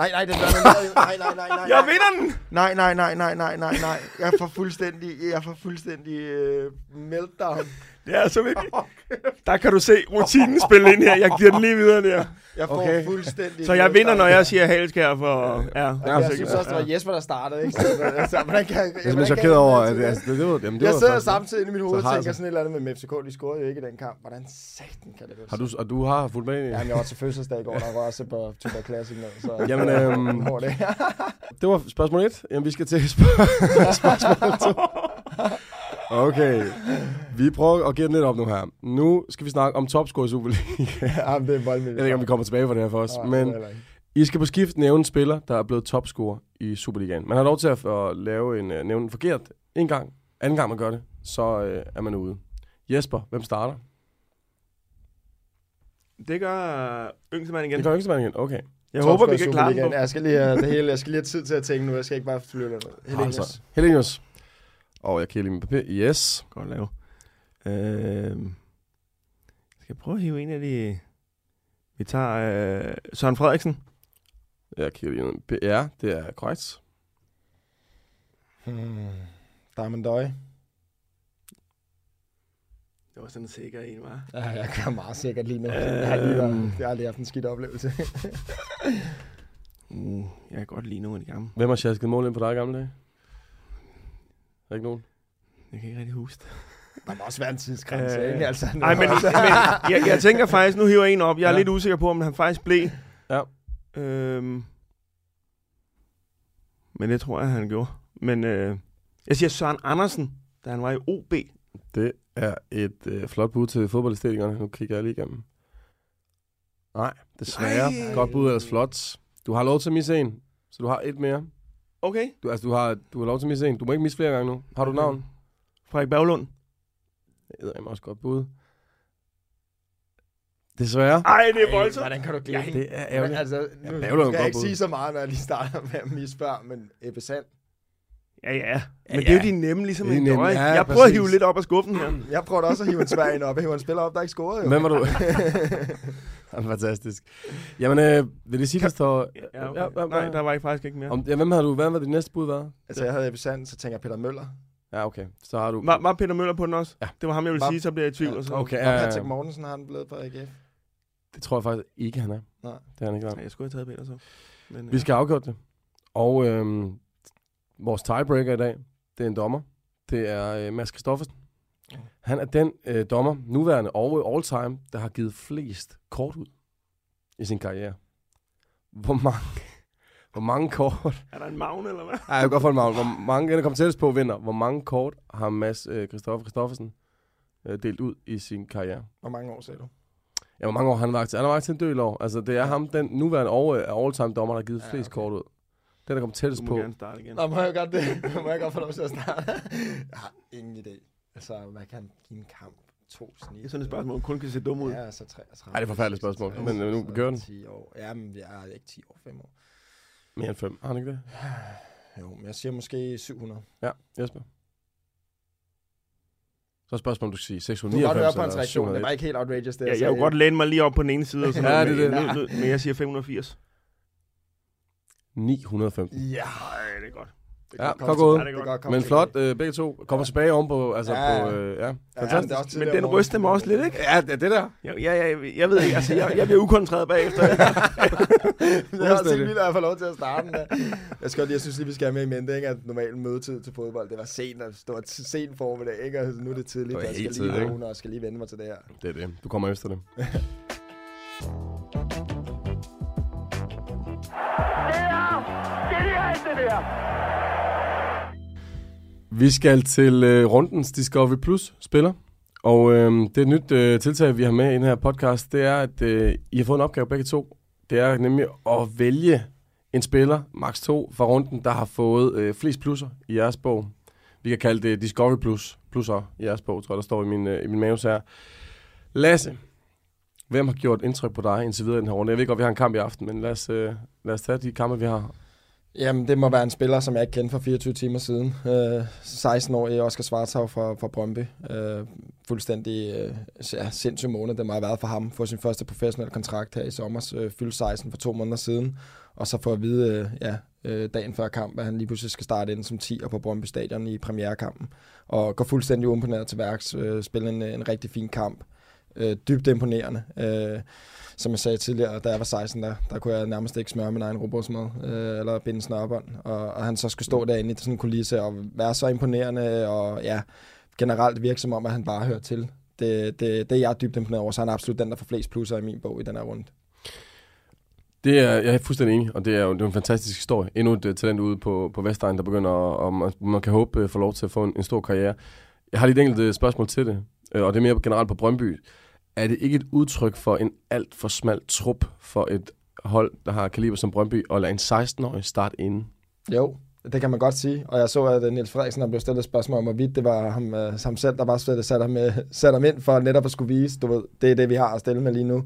Speaker 6: Nej, nej, gør det. Nej, nej, nej, nej.
Speaker 7: Jeg vinder den!
Speaker 6: Nej, nej, nej, nej, nej, nej, nej. Jeg får fuldstændig, jeg får fuldstændig uh, meltdown.
Speaker 7: Det er så vigtigt. Der kan du se rutinen spille ind her. Jeg giver den lige videre der.
Speaker 6: Jeg får okay. fuldstændig
Speaker 7: Så jeg vinder, når jeg siger halskær for... Ja,
Speaker 6: ja, jeg, jeg synes også, det var Jesper, der startede, ikke? Så, altså, hvordan kan, jeg,
Speaker 5: jeg er chokeret over, at det, altså, det, det, var, jamen, det
Speaker 6: Jeg
Speaker 5: var
Speaker 6: sidder samtidig i mit hoved og tænker sådan et eller andet med FCK. De scorede jo ikke i den kamp. Hvordan satan kan det gå?
Speaker 5: Har du, og du har fulgt med i?
Speaker 6: Ja, jeg var til fødselsdag i går, der var også på Tuba Classic. Så,
Speaker 5: Jamen, øhm, det. det var spørgsmål 1. Jamen, vi skal til spørgsmål 2. Okay, vi prøver at give den lidt op nu her. Nu skal vi snakke om topscore i Superliga.
Speaker 6: ja, det er voldmildt.
Speaker 5: Jeg ved ikke, om vi kommer tilbage for det her for os.
Speaker 6: Ja,
Speaker 5: men I skal på skift nævne en spiller, der er blevet topscorer i Superligaen. Man har lov til at, at lave en, uh, nævne en forkert en gang. Anden gang man gør det, så uh, er man ude. Jesper, hvem starter?
Speaker 7: Det gør Yngstemann igen.
Speaker 5: Det gør Yngstemann igen, okay.
Speaker 7: Jeg håber, vi kan klare den.
Speaker 6: Jeg skal, lige, have, det hele, jeg skal lige have tid til at tænke nu. Jeg skal ikke bare flyve det.
Speaker 5: Helenius. Altså, Helenius. Og jeg kigger lige min papir. Yes.
Speaker 7: Godt lave. Øh, skal jeg prøve at hive en af de... Vi tager øh, Søren Frederiksen.
Speaker 5: Jeg kigger lige ned. Ja, det er korrekt.
Speaker 6: Hmm. Diamond Døj.
Speaker 7: Det var sådan en sikker en, var.
Speaker 6: Ja, jeg kan meget sikkert lige nu. Øh, jeg, har lige været, jeg har aldrig haft en skidt oplevelse.
Speaker 7: uh, jeg kan godt lide af de gamle.
Speaker 5: Hvem har sjasket mål ind på dig gamle dage? Er ikke nogen?
Speaker 7: Jeg kan ikke rigtig huske det.
Speaker 6: Der må også være en tidsgrænse, øh, ikke? Altså,
Speaker 7: nej, men, men jeg, jeg tænker faktisk, nu hiver jeg en op. Jeg er ja. lidt usikker på, om han faktisk blev.
Speaker 5: Ja.
Speaker 7: Øhm, men det tror jeg, han gjorde. Men øh, jeg siger Søren Andersen, da han var i OB.
Speaker 5: Det er et øh, flot bud til fodboldæstetikerne. Nu kigger jeg lige igennem. Nej, desværre. Ej. Godt bud, ellers flot. Du har lov til at misse en, så du har et mere.
Speaker 7: Okay.
Speaker 5: Du, altså, du har, du har lov til at misse en. Du må ikke misse flere gange nu. Har du okay. navn?
Speaker 7: Frederik Berglund.
Speaker 5: Det er også godt bud. Desværre.
Speaker 7: Ej, det er voldsomt.
Speaker 6: Hvordan kan du glemme
Speaker 5: ja, det? er ærgerligt.
Speaker 6: Altså, nu ja, skal jeg ikke bud. sige så meget, når jeg lige starter med at misse før, men Ebbe Sand.
Speaker 7: Ja, ja. Men ja, det er jo de nemme, ligesom en nemme. Ja, jeg prøver præcis. at hive lidt op af skuffen her.
Speaker 6: jeg prøver også at hive en svær en op. Jeg hiver en spiller op, der ikke scorede. Jo.
Speaker 5: Hvem var du? Fantastisk. Jamen, øh, vil det sige, der står...
Speaker 7: Ja, okay. ja, ja, Nej, der var ikke faktisk ikke mere.
Speaker 5: Om, ja, hvem har du? Hvad var dit næste bud været?
Speaker 6: Altså, jeg havde Ebbe Sand, så tænker jeg Peter Møller.
Speaker 5: Ja, okay. Så har du...
Speaker 7: Var, var Peter Møller på den også?
Speaker 5: Ja.
Speaker 7: Det var ham, jeg ville var, sige, så bliver jeg i tvivl. Ja, og så.
Speaker 5: Okay,
Speaker 6: ja, ja. Patrick Mortensen har han blevet på AGF.
Speaker 5: Det tror jeg faktisk ikke, han er.
Speaker 6: Nej.
Speaker 5: Det er han ikke
Speaker 7: Nej, jeg skulle have taget Peter så.
Speaker 5: Men, Vi skal afgøre det. Og øhm, vores tiebreaker i dag, det er en dommer. Det er øh, Mads Christoffersen. Ja. Han er den øh, dommer, nuværende og all time, der har givet flest kort ud i sin karriere. Hvor mange, hvor mange kort...
Speaker 7: Er der en magne, eller hvad?
Speaker 5: Nej, jeg kan godt få en magne. Hvor mange, den kommer tættest på, vinder. Hvor mange kort har Mads øh, Christoffer Christoffersen øh, delt ud i sin karriere?
Speaker 6: Hvor mange år sagde du?
Speaker 5: Ja, hvor mange år har han vagt til? Han har vagt til en del år. Altså, det er ham, den nuværende over, all-time dommer, der har givet
Speaker 6: Ja,
Speaker 5: flest
Speaker 6: okay.
Speaker 5: kort ud. Den, der kommer tættest
Speaker 7: Du
Speaker 5: på.
Speaker 7: må gerne starte igen.
Speaker 6: Nå, må jeg godt det? må jeg godt få lov til at starte? jeg har ingen idé. Altså, hvad kan han give en kamp? To snit?
Speaker 7: Det er sådan et spørgsmål, man kun kan se dum ud.
Speaker 6: Ja, altså 33.
Speaker 5: Ej, det er et forfærdeligt spørgsmål, men, øh, nu
Speaker 6: så
Speaker 5: gør den.
Speaker 6: 10 år. Ja, men jeg er ikke 10 år, 5 år.
Speaker 5: Mere end fem. Har han ikke det?
Speaker 6: Jo, men jeg siger måske 700.
Speaker 5: Ja, Jesper. Så er spørgsmålet, om du skal sige
Speaker 6: Du
Speaker 5: 699
Speaker 6: kan godt høre på hans
Speaker 5: eller
Speaker 6: reaktion. Det
Speaker 5: 701.
Speaker 6: var ikke helt outrageous, det
Speaker 7: Ja, jeg
Speaker 6: sagde.
Speaker 7: kunne godt læne mig lige op på den ene side, og sådan
Speaker 5: Ja,
Speaker 7: noget,
Speaker 5: det
Speaker 7: men,
Speaker 5: det.
Speaker 7: nu- men jeg siger 580.
Speaker 5: 915.
Speaker 6: Ja,
Speaker 7: Nej, det er godt.
Speaker 6: Det
Speaker 5: Ja,
Speaker 6: godt
Speaker 5: gået.
Speaker 6: Ja, det godt
Speaker 5: Men flot, øh, begge to. Kommer tilbage om på, altså
Speaker 6: Ja.
Speaker 5: på, øh, ja,
Speaker 6: Ja, men
Speaker 5: fantastisk.
Speaker 6: det er også
Speaker 7: Men
Speaker 6: tidligere
Speaker 7: den ryster mig også lidt, ikke?
Speaker 5: Ja, det, det der.
Speaker 7: Jeg, jeg, jeg, jeg ved ikke, altså, jeg, jeg bliver ukoncentreret bagefter.
Speaker 6: Det er også helt vildt, at jeg får lov til at starte den der. Jeg skal lige, jeg synes lige, vi skal have med i mente, ikke? at normal mødetid til fodbold, det var sent, og det var sent formiddag, ikke? Og nu er det tidligt,
Speaker 5: Det
Speaker 6: jeg skal
Speaker 5: helt
Speaker 6: lige
Speaker 5: tidligt,
Speaker 6: vågne, og skal lige vende mig til det her.
Speaker 5: Det er det. Du kommer efter det. Vi skal til øh, rundens Discovery Plus spiller. Og øh, det er et nyt øh, tiltag, vi har med i den her podcast. Det er, at øh, I har fået en opgave begge to. Det er nemlig at vælge en spiller, max 2, fra runden, der har fået øh, flest plusser i jeres bog. Vi kan kalde det Discovery Plus. Plusser i jeres bog, tror jeg, der står i min, øh, i min manus her. Lasse, hvem har gjort indtryk på dig indtil videre i den her runde? Jeg ved godt, vi har en kamp i aften, men lad os, øh, lad os tage de kampe, vi har.
Speaker 6: Jamen, det må være en spiller, som jeg ikke kendte for 24 timer siden. Øh, 16-årig Oscar Svarthav fra, fra Brøndby. Øh, fuldstændig øh, ja, sindssyg måned, det må have været for ham. Få sin første professionelle kontrakt her i sommer, øh, fyldt 16 for to måneder siden. Og så få at vide, øh, ja, øh, dagen før kamp, at han lige pludselig skal starte ind som 10'er på Brøndby Stadion i premierekampen. Og går fuldstændig uimponeret til værks. Øh, spille en, en rigtig fin kamp. Øh, dybt imponerende. Øh, som jeg sagde tidligere, da jeg var 16, der, der kunne jeg nærmest ikke smøre min egen robotsmad, øh, eller binde snørbånd. Og, og han så skulle stå derinde i sådan en kulisse og være så imponerende, og ja, generelt virke som om, at han bare hører til. Det, det, det er jeg dybt imponeret over, så han er absolut den, der får flest plusser i min bog i den her runde.
Speaker 5: Det er, jeg er fuldstændig enig, og det er jo det er en fantastisk historie. Endnu et øh, talent ude på, på Vestegn, der begynder, at, og man, man kan håbe uh, få lov til at få en, en stor karriere. Jeg har lige et enkelt øh, spørgsmål til det, og det er mere generelt på Brøndby. Er det ikke et udtryk for en alt for smal trup for et hold, der har kaliber som Brøndby, og lade en 16-årig starte inden?
Speaker 6: Jo, det kan man godt sige. Og jeg så, at øh, Niels Frederiksen blev stillet et spørgsmål om, hvorvidt det var ham, øh, ham selv, der bare satte ham, øh, satte ham ind for netop at skulle vise, du ved, det er det, vi har at stille med lige nu.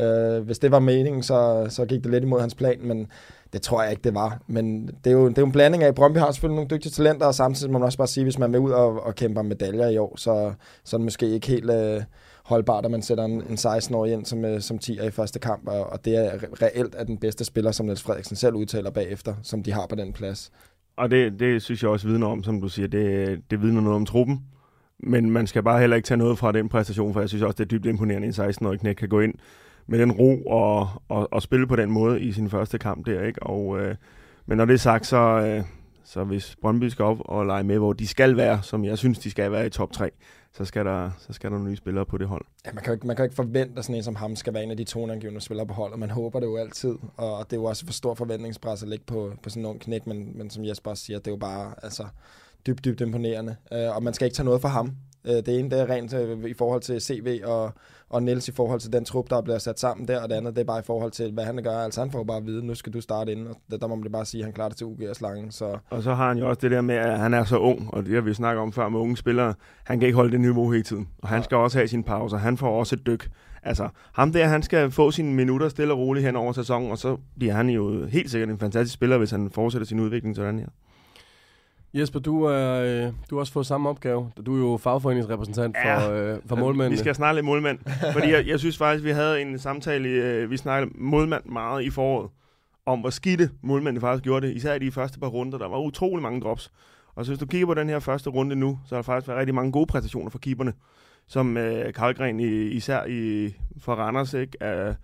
Speaker 6: Øh, hvis det var meningen, så, så gik det lidt imod hans plan, men det tror jeg ikke, det var. Men det er jo, det er jo en blanding af, Brøndby har selvfølgelig nogle dygtige talenter, og samtidig må man også bare sige, hvis man vil ud og, og kæmpe om medaljer i år, så, så er det måske ikke helt øh, holdbart, at man sætter en, en 16-årig ind som, øh, som 10'er i første kamp, og, og det er reelt er den bedste spiller, som Niels Frederiksen selv udtaler bagefter, som de har på den plads.
Speaker 7: Og det, det synes jeg også vidner om, som du siger. Det, det vidner noget om truppen. Men man skal bare heller ikke tage noget fra den præstation, for jeg synes også, det er dybt imponerende, at en 16-årig knæk kan gå ind med den ro og, og, og spille på den måde i sin første kamp der. Ikke? Og, øh, men når det er sagt, så, øh, så hvis Brøndby skal op og lege med, hvor de skal være, som jeg synes, de skal være i top 3, så skal der, så skal der nogle nye spillere på det hold.
Speaker 6: Ja, man, kan ikke, man kan ikke forvente, at sådan en som ham skal være en af de toneangivende spillere på holdet. Man håber det jo altid, og det er jo også for stor forventningspres at ligge på, på sådan en ung knæk, men, men som Jesper også siger, det er jo bare altså, dybt, dybt imponerende. Øh, og man skal ikke tage noget fra ham. Øh, det ene det er rent øh, i forhold til CV og, og Niels i forhold til den trup, der bliver sat sammen der, og det andet det er bare i forhold til, hvad han gør. Altså han får bare at vide, nu skal du starte ind, og der, der må man bare sige, at han klarer det til UG og slangen. Så
Speaker 7: Og så har han jo også det der med, at han er så ung, og det har vi snakket om før med unge spillere. Han kan ikke holde det niveau hele tiden, og han skal også have sin pauser. Han får også et dyk. Altså, ham der, han skal få sine minutter stille og roligt hen over sæsonen, og så bliver han jo helt sikkert en fantastisk spiller, hvis han fortsætter sin udvikling sådan her.
Speaker 5: Jesper, du, er, øh, du har også fået samme opgave. Du er jo fagforeningsrepræsentant for,
Speaker 7: Ja.
Speaker 5: øh, for målmændene.
Speaker 7: Vi skal snakke lidt målmand, fordi jeg, jeg synes faktisk, vi havde en samtale, øh, vi snakkede målmand meget i foråret, om hvor skidte målmændene faktisk gjorde det, især i de første par runder. Der var utrolig mange drops. Og så hvis du kigger på den her første runde nu, så har der faktisk været rigtig mange gode præstationer for keeperne, som øh, Karlgren i, især i, for Randers ikke, er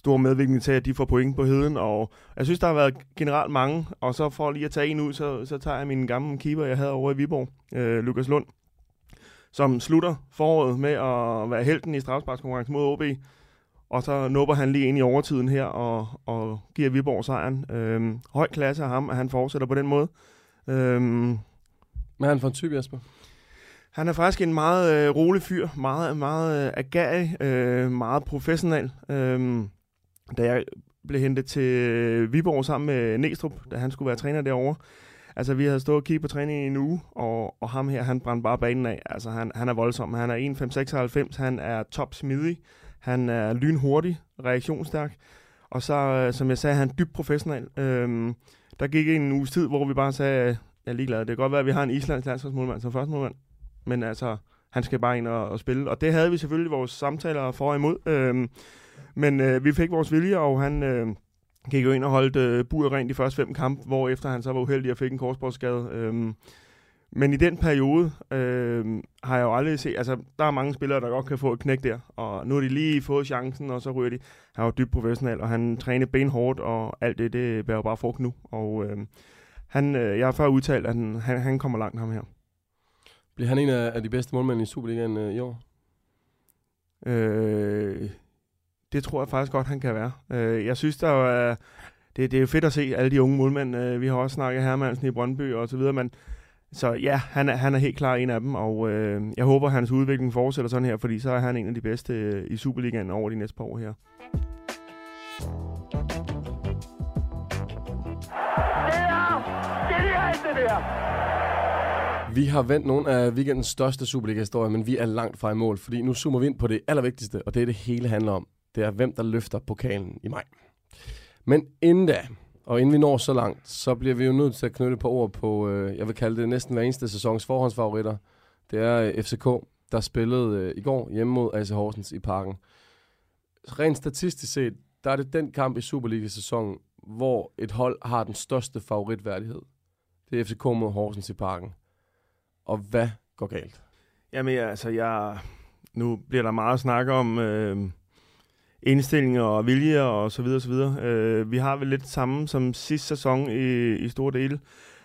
Speaker 7: stor medvirkning til, at de får point på heden. Og jeg synes, der har været generelt mange, og så for lige at tage en ud, så, så tager jeg min gamle keeper, jeg havde over i Viborg, øh, Lukas Lund, som slutter foråret med at være helten i strafsparkskonkurrencen mod OB. Og så nupper han lige ind i overtiden her og, og giver Viborg sejren. Øhm, høj klasse af ham, at han fortsætter på den måde. Øhm,
Speaker 5: Hvad er han for en type, Jesper?
Speaker 7: Han er faktisk en meget øh, rolig fyr, meget, meget øh, agerig, øh, meget professionel. Øh, da jeg blev hentet til Viborg sammen med Næstrup, da han skulle være træner derovre, Altså, vi havde stået og kigget på træningen i en uge, og, og ham her, han brændte bare banen af. Altså, han, han er voldsom. Han er 1,596, han er top smidig, han er lynhurtig, reaktionsstærk, og så, øh, som jeg sagde, han er dybt professionel. Øhm, der gik en uges tid, hvor vi bare sagde, jeg er ligeglad. Det kan godt være, at vi har en islandsk landsholdsmålmand som første målmand, men altså, han skal bare ind og, og spille. Og det havde vi selvfølgelig vores samtaler for og imod. Øhm, men øh, vi fik vores vilje, og han... Øh, gik jo ind og holdt øh, buret rent de første fem kampe, hvor efter han så var uheldig og fik en korsbordsskade. Øhm, men i den periode øh, har jeg jo aldrig set, altså der er mange spillere, der godt kan få et knæk der, og nu har de lige fået chancen, og så ryger de. Han er jo dybt professionel, og han træner benhårdt, og alt det, det bærer bare frugt nu. Og øh, han, øh, jeg har før udtalt, at han, han, han kommer langt ham her.
Speaker 5: Bliver han en af, af de bedste målmænd i Superligaen øh, i år?
Speaker 7: Øh, det tror jeg faktisk godt, han kan være. Øh, jeg synes, der er, det, det er jo fedt at se alle de unge målmænd. Øh, vi har også snakket Hermansen i Brøndby og så videre, men så ja, han er, han er helt klar en af dem, og øh, jeg håber, at hans udvikling fortsætter sådan her, fordi så er han en af de bedste øh, i Superligaen over de næste par år her. det der.
Speaker 5: Vi har vendt nogle af weekendens største Superliga-historier, men vi er langt fra i mål, fordi nu zoomer vi ind på det allervigtigste, og det er det hele handler om det er, hvem der løfter pokalen i maj. Men inden da, og inden vi når så langt, så bliver vi jo nødt til at knytte på ord på, øh, jeg vil kalde det næsten hver eneste sæsons forhåndsfavoritter. Det er øh, FCK, der spillede øh, i går hjemme mod AC Horsens i parken. Rent statistisk set, der er det den kamp i Superliga-sæsonen, hvor et hold har den største favoritværdighed. Det er FCK mod Horsens i parken. Og hvad går galt?
Speaker 7: Jamen altså, jeg, nu bliver der meget snak om... Øh indstillinger og vilje og så videre og så videre. Øh, vi har vel lidt samme som sidste sæson i, i store dele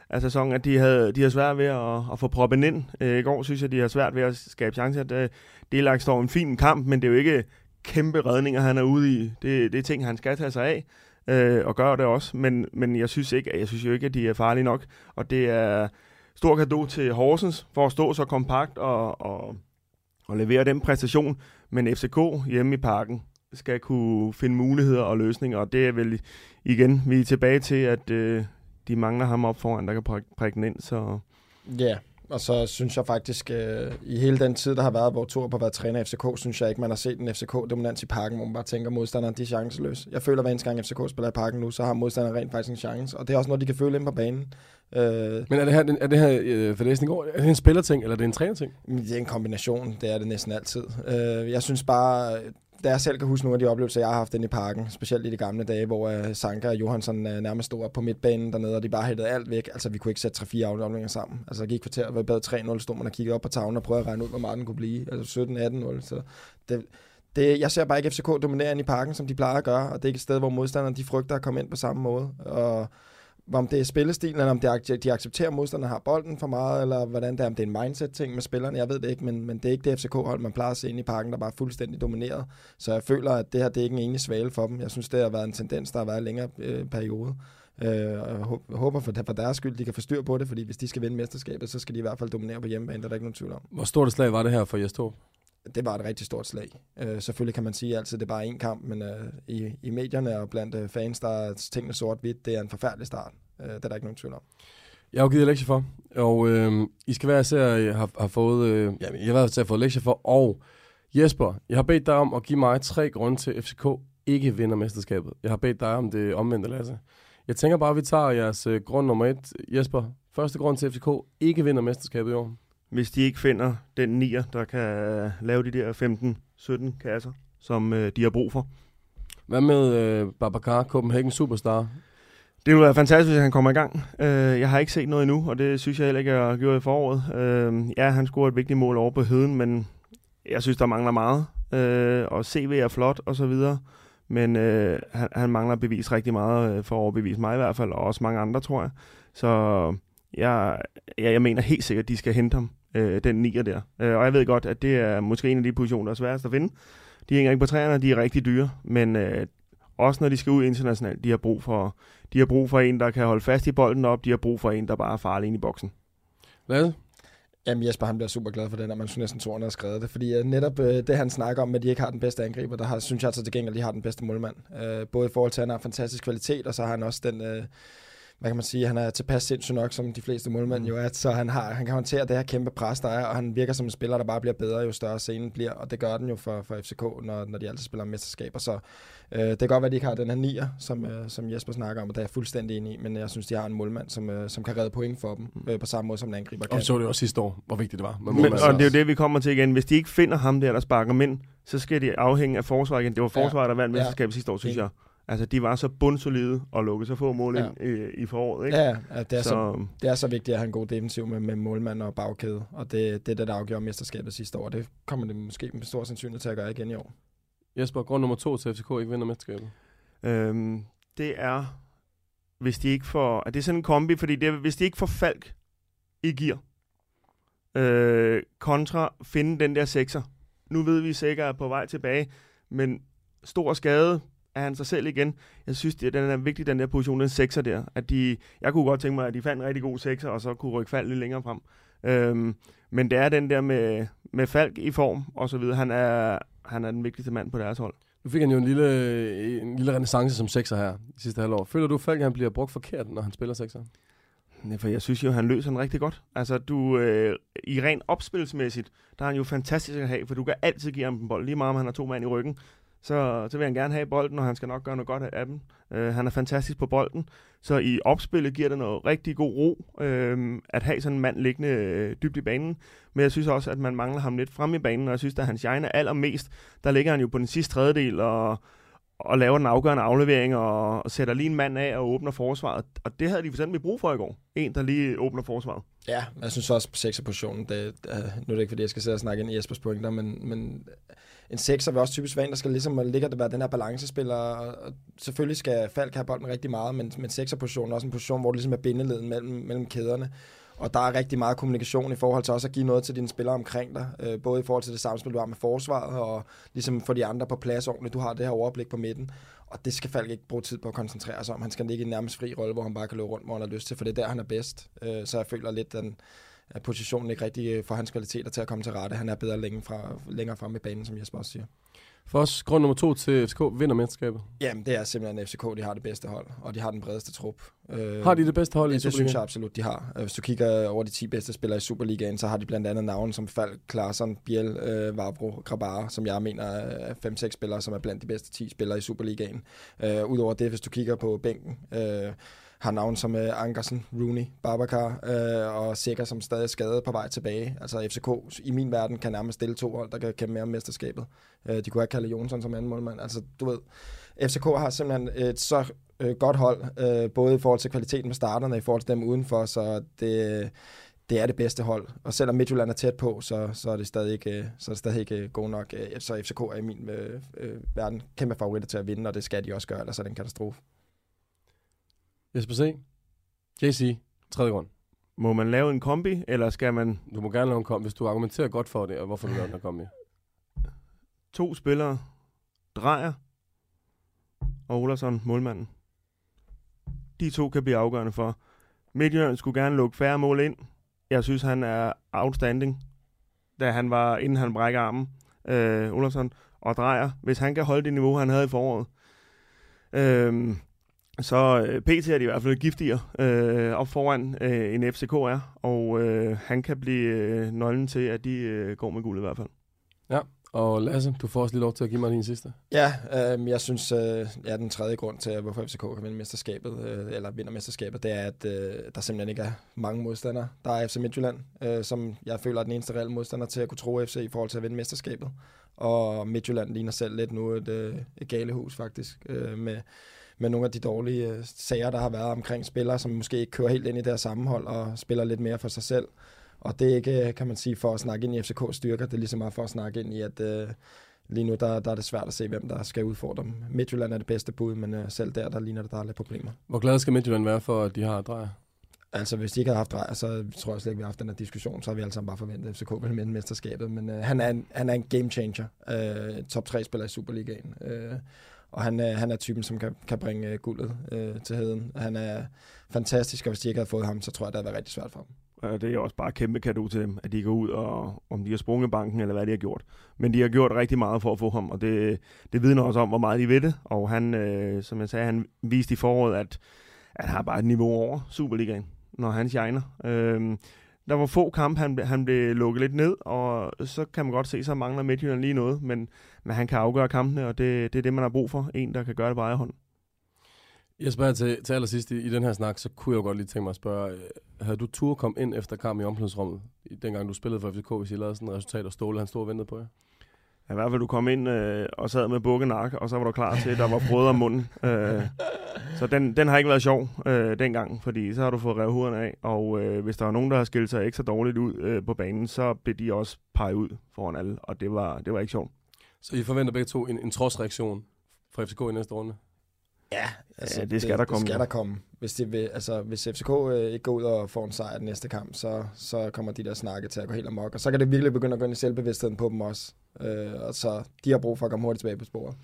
Speaker 7: af sæsonen, at de havde, de havde svært ved at, at få proppen ind. Øh, I går synes jeg, de har svært ved at skabe chancer. Det, Delak står en fin kamp, men det er jo ikke kæmpe redninger, han er ude i. Det, det er ting, han skal tage sig af øh, og gøre det også. Men, men jeg synes ikke, jeg synes jo ikke, at de er farlige nok. Og det er stor gave til Horsens for at stå så kompakt og, og, og levere den præstation. Men FCK hjemme i parken, skal kunne finde muligheder og løsninger, og det er vel igen, vi er tilbage til, at øh, de mangler ham op foran, der kan prikke, prikke den ind, så...
Speaker 6: Ja, og så synes jeg faktisk, øh, i hele den tid, der har været, hvor Thor har været træner i FCK, synes jeg ikke, man har set en FCK-dominans i parken, hvor man bare tænker, modstanderen de er chanceløse. Jeg føler, at hver eneste gang FCK spiller i parken nu, så har modstanderen rent faktisk en chance, og det er også noget, de kan føle ind på banen.
Speaker 5: Øh, Men er det her, er det her øh, for det i går, er det en spillerting, eller er det en trænerting?
Speaker 6: Det er en kombination, det er det næsten altid. Øh, jeg synes bare, da jeg selv kan huske nogle af de oplevelser, jeg har haft inde i parken, specielt i de gamle dage, hvor øh, uh, Sanka og Johansson uh, øh, nærmest stod op på midtbanen dernede, og de bare hættede alt væk. Altså, vi kunne ikke sætte 3-4 afdelinger sammen. Altså, der gik kvarter, hvor vi bad 3-0, stod man og kiggede op på tavlen og prøvede at regne ud, hvor meget den kunne blive. Altså 17-18-0. Så det, det, jeg ser bare ikke FCK dominere ind i parken, som de plejer at gøre, og det er ikke et sted, hvor modstanderne de frygter at komme ind på samme måde. Og om det er spillestilen, eller om det, de accepterer, at modstanderne har bolden for meget, eller hvordan det er, om det er en mindset-ting med spillerne, jeg ved det ikke, men, men det er ikke det FCK-hold, man plejer at se ind i parken, der bare er fuldstændig domineret. Så jeg føler, at det her det er ikke en enig svale for dem. Jeg synes, det har været en tendens, der har været en længere øh, periode. Øh, jeg håber for, for deres skyld, de kan få styr på det, fordi hvis de skal vinde mesterskabet, så skal de i hvert fald dominere på hjemmebane, der er der ikke nogen tvivl om.
Speaker 5: Hvor stort et slag var det her for Jes
Speaker 6: det var et rigtig stort slag. Øh, selvfølgelig kan man sige altid, at det er bare én kamp, men øh, i, i medierne og blandt øh, fans, der er tingene sort-hvidt. Det er en forfærdelig start. Øh, det er der ikke nogen tvivl om.
Speaker 5: Jeg har givet lektier for, og øh, I skal være til at har, har fået, øh, jamen, jeg har været til at få lektier for, og Jesper, jeg har bedt dig om at give mig tre grunde til, at FCK ikke vinder mesterskabet. Jeg har bedt dig om det omvendte, Lasse. Jeg tænker bare, at vi tager jeres øh, grund nummer et. Jesper, første grund til, at FCK ikke vinder mesterskabet i år
Speaker 7: hvis de ikke finder den nier, der kan lave de der 15-17 kasser, som øh, de har brug for.
Speaker 5: Hvad med øh, Babacar, Copenhagen Superstar?
Speaker 7: Det vil være fantastisk, hvis han kommer i gang. Øh, jeg har ikke set noget endnu, og det synes jeg heller ikke, jeg har gjort i foråret. Øh, ja, han scorede et vigtigt mål over på Heden, men jeg synes, der mangler meget. Øh, og CV er flot, og så videre. Men øh, han, han mangler at bevise rigtig meget, øh, for at overbevise mig i hvert fald, og også mange andre, tror jeg. Så jeg, jeg, jeg mener helt sikkert, at de skal hente ham, øh, den nier der. Øh, og jeg ved godt, at det er måske en af de positioner, der er sværest at finde. De hænger ikke på træerne, de er rigtig dyre, men øh, også når de skal ud internationalt, de har brug for, de har brug for en, der kan holde fast i bolden op, de har brug for en, der bare er farlig ind i boksen.
Speaker 5: Hvad?
Speaker 6: Jamen Jesper, han bliver super glad for den, og man synes næsten, tror, han har skrevet det. Fordi uh, netop uh, det, han snakker om, at de ikke har den bedste angriber, der har, synes jeg altså til gengæld, at de har den bedste målmand. Uh, både i forhold til, at han har fantastisk kvalitet, og så har han også den... Uh, hvad kan man sige, han er tilpas sindssyg nok, som de fleste målmænd mm. jo er, så han, har, han kan håndtere det her kæmpe pres, der er, og han virker som en spiller, der bare bliver bedre, jo større scenen bliver, og det gør den jo for, for FCK, når, når de altid spiller mesterskaber, så øh, det kan godt være, at de ikke har den her nier, som, øh, som Jesper snakker om, og det er jeg fuldstændig enig i, men jeg synes, de har en målmand, som, øh, som kan redde point for dem, øh, på samme måde som en angriber kan.
Speaker 5: Og så det også sidste år, hvor vigtigt det var.
Speaker 7: Men, og det er jo det, vi kommer til igen. Hvis de ikke finder ham der, der sparker mænd, så skal de afhænge af forsvaret igen. Det var forsvaret, der vandt mesterskabet sidste år, synes jeg. Altså, de var så bundsolide og lukkede så få mål ind ja. i, i foråret, ikke?
Speaker 6: Ja, ja det, er så, så, det er så vigtigt at have en god defensiv med, med målmand og bagkæde, og det, det er det, der afgjorde mesterskabet sidste år. Det kommer det måske med stor sandsynlighed til at gøre igen i år.
Speaker 5: Jesper, grund nummer to til FCK ikke vinder mesterskabet?
Speaker 7: Øhm, det er, hvis de ikke får... Er det sådan en kombi? Fordi det er, hvis de ikke får Falk i gear, øh, kontra finde den der sekser. Nu ved vi sikkert, at på vej tilbage, men stor skade, er han sig selv igen. Jeg synes, det, den er vigtig, den der position, den sekser der. At de, jeg kunne godt tænke mig, at de fandt en rigtig god sekser, og så kunne rykke Falk lidt længere frem. Øhm, men det er den der med, med Falk i form, og så videre. Han er, han er den vigtigste mand på deres hold.
Speaker 5: Nu fik han jo en lille, en lille renaissance som sekser her de sidste halvår. Føler du, Falk han bliver brugt forkert, når han spiller sekser?
Speaker 7: Nej, for jeg synes jo, han løser den rigtig godt. Altså, du, øh, i rent opspilsmæssigt, der er han jo fantastisk at have, for du kan altid give ham en bold. Lige meget om han har to mand i ryggen, så, så vil han gerne have bolden, og han skal nok gøre noget godt af dem. Øh, han er fantastisk på bolden, så i opspillet giver det noget rigtig god ro øh, at have sådan en mand liggende øh, dybt i banen. Men jeg synes også, at man mangler ham lidt frem i banen, og jeg synes, at han shiner allermest. Der ligger han jo på den sidste tredjedel og, og laver den afgørende aflevering og, og sætter lige en mand af og åbner forsvaret. Og det havde de for eksempel brug for i går. En, der lige åbner forsvaret.
Speaker 6: Ja, jeg synes også på sekserpositionen, det, uh, nu er det ikke, fordi jeg skal sidde og snakke ind i Jespers pointer, men, men en sekser vil også typisk være en, der skal ligesom ligge det være den her balancespiller, og, selvfølgelig skal Falk have bolden rigtig meget, men, men sekserpositionen er også en position, hvor det ligesom er bindeleden mellem, mellem kæderne. Og der er rigtig meget kommunikation i forhold til også at give noget til dine spillere omkring dig. Øh, både i forhold til det samspil, du har med forsvaret, og ligesom få de andre på plads ordentligt. Du har det her overblik på midten. Og det skal Falk ikke bruge tid på at koncentrere sig om. Han skal ligge i en nærmest fri rolle, hvor han bare kan løbe rundt, hvor han har lyst til, for det er der, han er bedst. Øh, så jeg føler lidt, den, at positionen ikke rigtig øh, får for hans kvaliteter til at komme til rette. Han er bedre længe fra, længere frem i banen, som Jesper også siger.
Speaker 5: For os, grund nummer to til FCK vinder mesterskabet?
Speaker 6: Jamen, det er simpelthen FCK, de har det bedste hold, og de har den bredeste trup.
Speaker 5: Øh, har de det bedste hold
Speaker 6: ja,
Speaker 5: i
Speaker 6: Superligaen? Det synes jeg absolut, de har. Øh, hvis du kigger over de 10 bedste spillere i Superligaen, så har de blandt andet navne som Falk, Klaarsson, Biel, øh, Vavro, Grabara, som jeg mener er 5-6 spillere, som er blandt de bedste 10 spillere i Superligaen. Øh, Udover det, hvis du kigger på bænken, øh, har navn som uh, Ankersen, Rooney, Babacar uh, og Sikker, som stadig er skadet på vej tilbage. Altså FCK i min verden kan nærmest stille to hold, der kan kæmpe mere om mesterskabet. Uh, de kunne have kaldet Jonsson som anden målmand. Altså du ved, FCK har simpelthen et så uh, godt hold, uh, både i forhold til kvaliteten med starterne og i forhold til dem udenfor, så det, det er det bedste hold. Og selvom Midtjylland er tæt på, så, så er det stadig ikke, så er det stadig ikke god nok. Så FCK er i min øh, øh, verden kæmpe favoritter til at vinde, og det skal de også gøre, ellers er det en katastrofe.
Speaker 5: Jesper C. JC, tredje grund.
Speaker 7: Må man lave en kombi, eller skal man...
Speaker 5: Du må gerne lave en kombi, hvis du argumenterer godt for det, og hvorfor du laver en kombi.
Speaker 7: To spillere, Drejer og Olason, målmanden. De to kan blive afgørende for. Midtjylland skulle gerne lukke færre mål ind. Jeg synes, han er outstanding, da han var, inden han brækker armen, øh, Olason, og Drejer. Hvis han kan holde det niveau, han havde i foråret, øh, så øh, PT er de i hvert fald giftigere øh, op foran øh, en FCK er, og øh, han kan blive øh, nøglen til, at de øh, går med guld i hvert fald.
Speaker 5: Ja, og Lasse, du får også lige lov til at give mig din sidste.
Speaker 6: Ja, øh, jeg synes, øh, ja, den tredje grund til, hvorfor FCK kan vinde mesterskabet, øh, eller vinder mesterskabet, det er, at øh, der simpelthen ikke er mange modstandere. Der er FC Midtjylland, øh, som jeg føler er den eneste reelle modstander til at kunne tro FC i forhold til at vinde mesterskabet. Og Midtjylland ligner selv lidt nu et, øh, et galehus faktisk, øh, med med nogle af de dårlige øh, sager, der har været omkring spillere, som måske ikke kører helt ind i deres sammenhold og spiller lidt mere for sig selv. Og det er ikke, kan man sige, for at snakke ind i FCK's styrker, det er ligesom meget for at snakke ind i, at øh, lige nu der, der er det svært at se, hvem der skal udfordre dem. Midtjylland er det bedste bud, men øh, selv der, der ligner det, der er lidt problemer.
Speaker 5: Hvor glad skal Midtjylland være for, at de har drejer?
Speaker 6: Altså, hvis de ikke havde haft drejer, så tror jeg slet ikke, vi har haft den her diskussion. Så har vi alle sammen bare forventet, at FCK ville vinde mesterskabet. Men øh, han, er en, han er en game changer. Øh, top 3 spiller i Superligaen. Øh, og han, øh, han er typen, som kan, kan bringe øh, guldet øh, til heden. Han er fantastisk, og hvis de ikke havde fået ham, så tror jeg, det havde været rigtig svært for ham.
Speaker 7: Og det er også bare kæmpe kado til dem, at de går ud, og om de har sprunget banken, eller hvad de har gjort. Men de har gjort rigtig meget for at få ham, og det, det vidner også om, hvor meget de ved det. Og han, øh, som jeg sagde, han viste i foråret, at, at han har bare et niveau over Superligaen, når han shiner. Øh, der var få kampe, han, han blev lukket lidt ned, og så kan man godt se, så mangler Midtjylland lige noget, men, men han kan afgøre kampene, og det, det er det, man har brug for. En, der kan gøre det på egen hånd.
Speaker 5: Jeg spørger til, til allersidst i, i den her snak, så kunne jeg jo godt lige tænke mig at spørge, øh, havde du tur kom ind efter kamp i omklædningsrummet, dengang du spillede for FCK, hvis I lavede sådan et resultat, og Ståle han stod og ventede på jer?
Speaker 7: Ja, I hvert fald, du kom ind øh, og sad med bukke nakke, og så var du klar til, at der var brød om munden. Øh, så den, den har ikke været sjov øh, dengang, fordi så har du fået revet hovederne af, og øh, hvis der var nogen, der har skilt sig ikke så dårligt ud øh, på banen, så blev de også peget ud foran alle, og det var, det var ikke sjovt.
Speaker 5: Så I forventer begge to en, en trodsreaktion fra FCK i næste runde?
Speaker 6: Ja, altså,
Speaker 7: Ja, det skal der komme,
Speaker 6: Det skal der komme. Hvis, det vil, altså, hvis FCK øh, ikke går ud og får en sejr den næste kamp, så, så kommer de der snakke til at gå helt amok. Og så kan det virkelig begynde at gå ind i selvbevidstheden på dem også. Øh, og så de har brug for at komme hurtigt tilbage på sporet.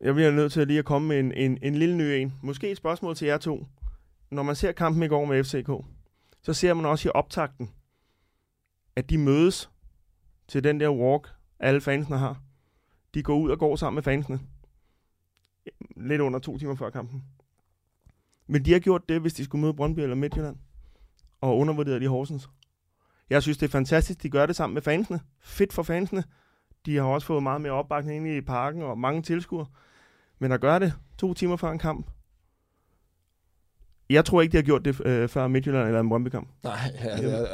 Speaker 7: Jeg bliver nødt til lige at komme med en, en, en lille ny en. Måske et spørgsmål til jer to. Når man ser kampen i går med FCK, så ser man også i optakten, at de mødes til den der walk, alle fansene har. De går ud og går sammen med fansene. Lidt under to timer før kampen. Men de har gjort det, hvis de skulle møde Brøndby eller Midtjylland. Og undervurderet de Horsens. Jeg synes, det er fantastisk, de gør det sammen med fansene. Fedt for fansene. De har også fået meget mere opbakning ind i parken og mange tilskuere. Men at gøre det to timer før en kamp, jeg tror ikke, de har gjort det øh, før Midtjylland eller en Brøndby-kamp.
Speaker 6: Nej, ja, det,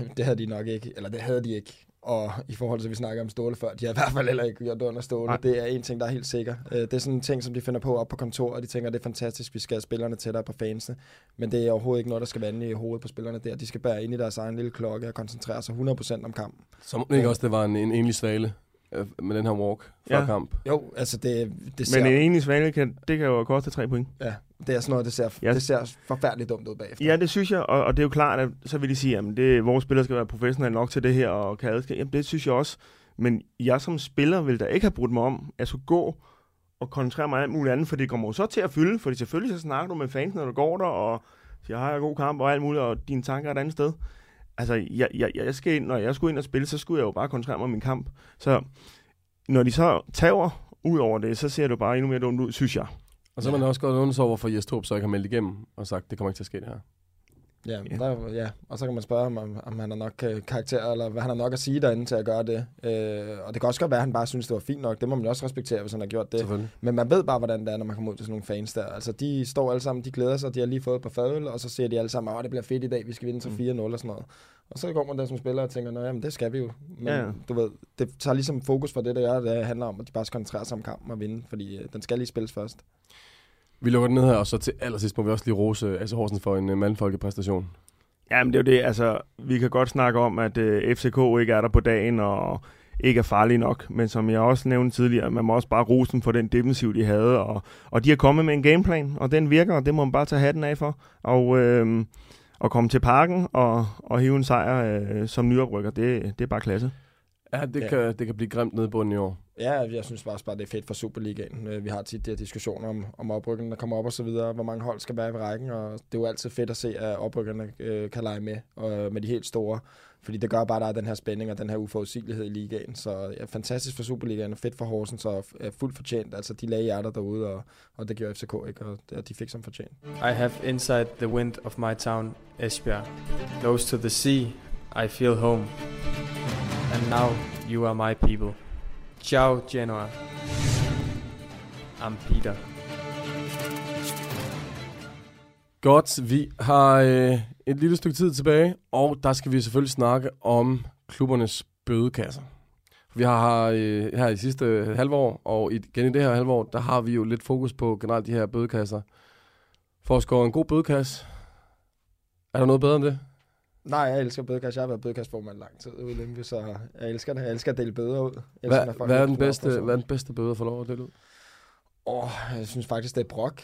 Speaker 6: øh, det havde de nok ikke. Eller det havde de ikke. Og i forhold til, at vi snakker om Ståle før, de har i hvert fald heller ikke gjort under Ståle.
Speaker 7: Nej.
Speaker 6: Det er en ting, der er helt sikker. Øh, Det er sådan en ting, som de finder på op på kontoret, og de tænker, det er fantastisk, vi skal have spillerne tættere på fansene. Men det er overhovedet ikke noget, der skal vande i hovedet på spillerne der. De skal bære ind i deres egen lille klokke og koncentrere sig 100% om kampen.
Speaker 5: Som ikke også, det var en, en enlig svale med den her walk før
Speaker 7: Ja.
Speaker 5: kamp.
Speaker 6: Jo, altså det, det ser,
Speaker 7: Men en enig svane, kan, det kan jo koste tre point.
Speaker 6: ja, det er sådan noget, det ser,
Speaker 7: Ja.
Speaker 6: det ser forfærdeligt dumt ud bagefter.
Speaker 7: Ja, det synes jeg, og, og det er jo klart, at så vil de sige, at det, vores spillere skal være professionelle nok til det her, og kan adskille. Jamen, det synes jeg også. Men jeg som spiller vil da ikke have brudt mig om, at jeg skulle gå og koncentrere mig om alt muligt andet, for det kommer jo så til at fylde, fordi selvfølgelig så snakker du med fans, når du går der, og siger, har jeg god kamp og alt muligt, og dine tanker er et andet sted. Altså, jeg, jeg, jeg skal ind, når jeg skulle ind og spille, så skulle jeg jo bare koncentrere mig om min kamp. Så når de så tager ud over det, så ser det jo bare endnu mere dumt ud, synes jeg.
Speaker 5: Og så har man også godt undret over, hvorfor Jes Torp så ikke har meldt igennem og sagt, det kommer ikke til at ske det her.
Speaker 6: Ja,
Speaker 7: Ja.
Speaker 6: der, ja, og så kan man spørge ham, om, om han har nok øh, karakter, eller hvad han har nok at sige derinde til at gøre det. Øh, og det kan også godt være, at han bare synes, det var fint nok. Det må man jo også respektere, hvis han har gjort det. Men man ved bare, hvordan det er, når man kommer ud til sådan nogle fans der. Altså, de står alle sammen, de glæder sig, de har lige fået et par fadøl, og så siger de alle sammen, at det bliver fedt i dag, vi skal vinde til 4-0 og sådan noget. Og så går man der som spiller og tænker, at jamen, det skal vi jo. Men
Speaker 7: Ja.
Speaker 6: du ved, det tager ligesom fokus fra det, der gør, det handler om, at de bare skal koncentrere sig om kampen og vinde, fordi øh, den skal lige spilles først.
Speaker 5: Vi lukker den ned her, og så til allersidst må vi også lige rose øh, Asse Horsens for en øh, mandfolkepræstation.
Speaker 7: Jamen det er jo det, altså vi kan godt snakke om, at øh, FCK ikke er der på dagen, og ikke er farlige nok, men som jeg også nævnte tidligere, man må også bare rose dem for den defensiv, de havde, og, og de har kommet med en gameplan, og den virker, og det må man bare tage hatten af for, og, øh, og komme til parken og, og hive en sejr øh, som nyoprykker, det, det er bare klasse.
Speaker 5: Ja, det,
Speaker 6: Ja.
Speaker 5: Kan, det kan blive grimt nede i bunden i år.
Speaker 6: Ja, jeg synes bare, bare, det er fedt for Superligaen. Øh, Vi har tit de her diskussioner om, om oprykkerne, der kommer op og så videre, hvor mange hold skal være i rækken, og det er jo altid fedt at se, at oprykkerne øh, kan lege med, og med de helt store, fordi det gør bare, at der er den her spænding og den her uforudsigelighed i ligaen. Så ja, fantastisk for Superligaen, og fedt for Horsens, og er fuldt fortjent. Altså, de lagde hjerter derude, og, og det gjorde FCK ikke, og de fik som fortjent.
Speaker 9: I have inside the wind of my town, Esbjerg. Close to the sea, I feel home. And now you are my people. Ciao, Genoa. I'm Peter.
Speaker 5: Godt, vi har øh, et lille stykke tid tilbage, og der skal vi selvfølgelig snakke om klubbernes bødekasser. Vi har øh, her i sidste halvår, og igen i det her halvår, der har vi jo lidt fokus på generelt de her bødekasser. For at score en god bødekasse, er der noget bedre end det?
Speaker 6: Nej, jeg elsker bødekasse. Jeg har været bødekasseformand lang tid ude i Lyngby, så jeg elsker det. Jeg elsker at dele bøder ud. Jeg elsker,
Speaker 5: Hvad, er den bedste, hvad er den bedste bøde få lov at dele ud?
Speaker 6: Åh, jeg synes faktisk, det er brok.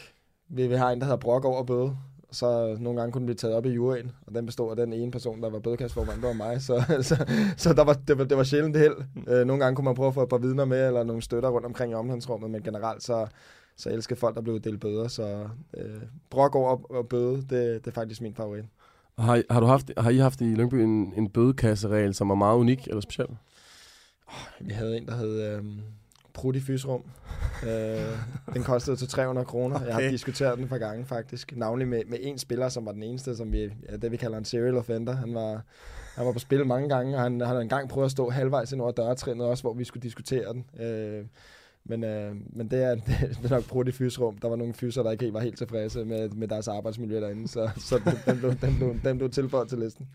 Speaker 6: Vi, vi har en, der hedder brok over bøde. Så nogle gange kunne den blive taget op i juryen, og den bestod af den ene person, der var bødekasseformand, det var mig. Så, så, så der var, det, var, det var sjældent held. Øh, nogle gange kunne man prøve at få et par vidner med, eller nogle støtter rundt omkring i omklædningsrummet, men generelt så, så elsker folk, der blev delt bøder. Så øh, brok over og bøde, det, det er faktisk min favorit.
Speaker 5: Har, har, du haft, har I haft i Lyngby en, en bødekasseregel, som er meget unik eller speciel?
Speaker 6: Vi havde en, der hed øh, Prut i fysrum. øh, den kostede til 300 kroner. Okay. Jeg har diskuteret den for gange faktisk. Navnlig med, med en spiller, som var den eneste, som vi, ja, det vi kalder en serial offender. Han var, han var på spil mange gange, og han, han havde engang prøvet at stå halvvejs ind over dørtrinnet også, hvor vi skulle diskutere den. Øh, men, øh, men det, er, det er nok brugt i fysrum. Der var nogle fyser, der ikke var helt tilfredse med, med deres arbejdsmiljø derinde, så, så den, den, blev, den, blev, den blev tilføjet til listen.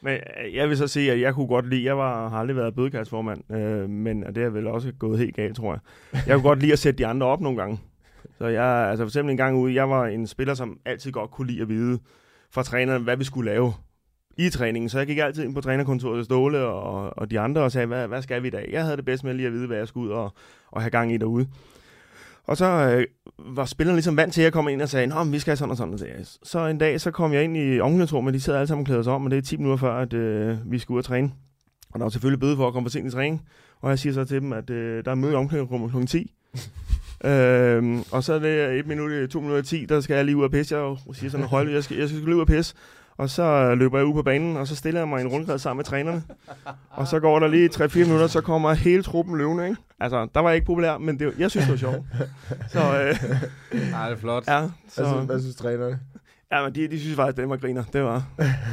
Speaker 7: Men øh, jeg vil så sige, at jeg kunne godt lide, jeg var, har aldrig været bødekastformand, øh, men det er vel også gået helt galt, tror jeg. Jeg kunne godt lide at sætte de andre op nogle gange. Så jeg, altså for eksempel en gang ude, jeg var en spiller, som altid godt kunne lide at vide fra træneren, hvad vi skulle lave i træningen. Så jeg gik altid ind på trænerkontoret Ståle og, og de andre og sagde, hvad, hvad skal vi i dag? Jeg havde det bedst med lige at vide, hvad jeg skulle ud og, og have gang i derude. Og så øh, var spillerne ligesom vant til, at jeg kom ind og sagde, Nå, men vi skal sådan og sådan. Og så, så en dag, så kom jeg ind i omklædningsrummet, de sidder alle sammen klædet sig om, og det er 10 minutter før, at øh, vi skal ud og træne. Og der var selvfølgelig bøde for at komme for sent i træning. Og jeg siger så til dem, at øh, der er møde i omklædningsrummet kl. 10. øhm, og så er det et minut, to minutter i 10, der skal jeg lige ud og pisse. Jeg siger sådan, hold, jeg skal, jeg skal lige ud og pisse. Og så løber jeg ud på banen, og så stiller jeg mig i en rundkreds sammen med trænerne. Og så går der lige 3-4 minutter, så kommer hele truppen løvende, ikke? Altså, der var jeg ikke populær, men det, jeg synes, det var sjovt. Så, øh,
Speaker 5: Ej, det er flot.
Speaker 7: ja,
Speaker 6: Hvad,
Speaker 7: så,
Speaker 6: synes, hvad synes trænerne?
Speaker 7: ja, men de, de synes faktisk, at det var griner. Det var.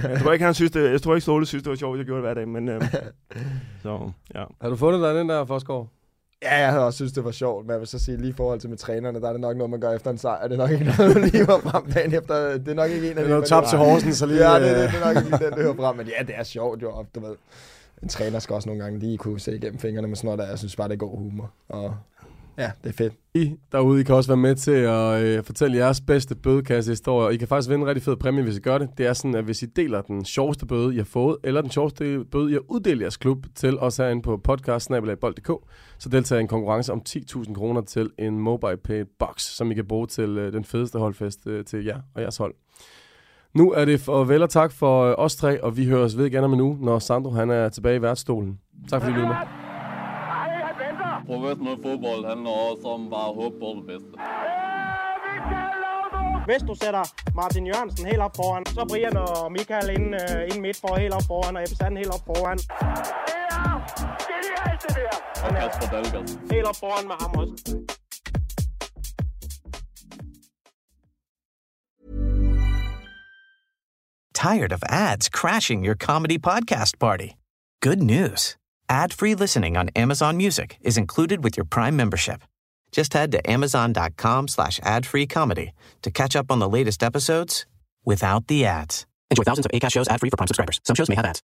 Speaker 7: Jeg tror ikke, han synes det, jeg tror ikke, Ståle synes, det var sjovt, at jeg gjorde det hver dag, men øh, så, ja.
Speaker 5: Har du fundet dig den der, Forsgaard?
Speaker 6: Ja, jeg havde også synes, det var sjovt, men jeg vil så sige, lige i forhold til med trænerne, der er det nok noget, man gør efter en sejr. Det er nok ikke noget, du lige var frem dagen efter. Det er nok ikke en af
Speaker 5: Det er
Speaker 6: de,
Speaker 5: noget
Speaker 6: man-
Speaker 5: tabt til Horsen, så lige...
Speaker 6: Ja, det,
Speaker 5: øh,
Speaker 6: det, det, er nok ikke lige den, der hører frem. Men ja, det er sjovt jo, du ved. En træner skal også nogle gange lige kunne se igennem fingrene med sådan noget der. Jeg synes bare, det er god humor. Og ja, det er fedt.
Speaker 5: I derude, I kan også være med til at øh, fortælle jeres bedste bødekassehistorie, og I kan faktisk vinde en rigtig fed præmie, hvis I gør det. Det er sådan, at hvis I deler den sjoveste bøde, I har fået, eller den sjoveste bøde, I har uddelt jeres klub til os herinde på podcast så deltager I en konkurrence om 10.000 kroner til en mobile pay box, som I kan bruge til øh, den fedeste holdfest øh, til jer og jeres hold. Nu er det farvel og tak for øh, os tre, og vi høres ved igen om en uge, når Sandro han er tilbage i værtsstolen. Tak fordi I lyttede med.
Speaker 3: Professionel fodbold handler også om bare at håbe på det bedste.
Speaker 4: Hvis du sætter Martin Jørgensen helt op foran, så Brian og Michael ind, øh, ind midt for helt op foran, og Ebbe Sand helt op foran.
Speaker 3: Og Kasper Dahlgaard.
Speaker 4: Helt op foran med ham også.
Speaker 10: Tired of ads crashing your comedy podcast party? Good news. Ad-free listening on Amazon Music is included with your Prime membership. Just head to amazon.com slash ad-free comedy to catch up on the latest episodes without the ads. Enjoy thousands of ACAST shows ad-free for Prime subscribers. Some shows may have ads.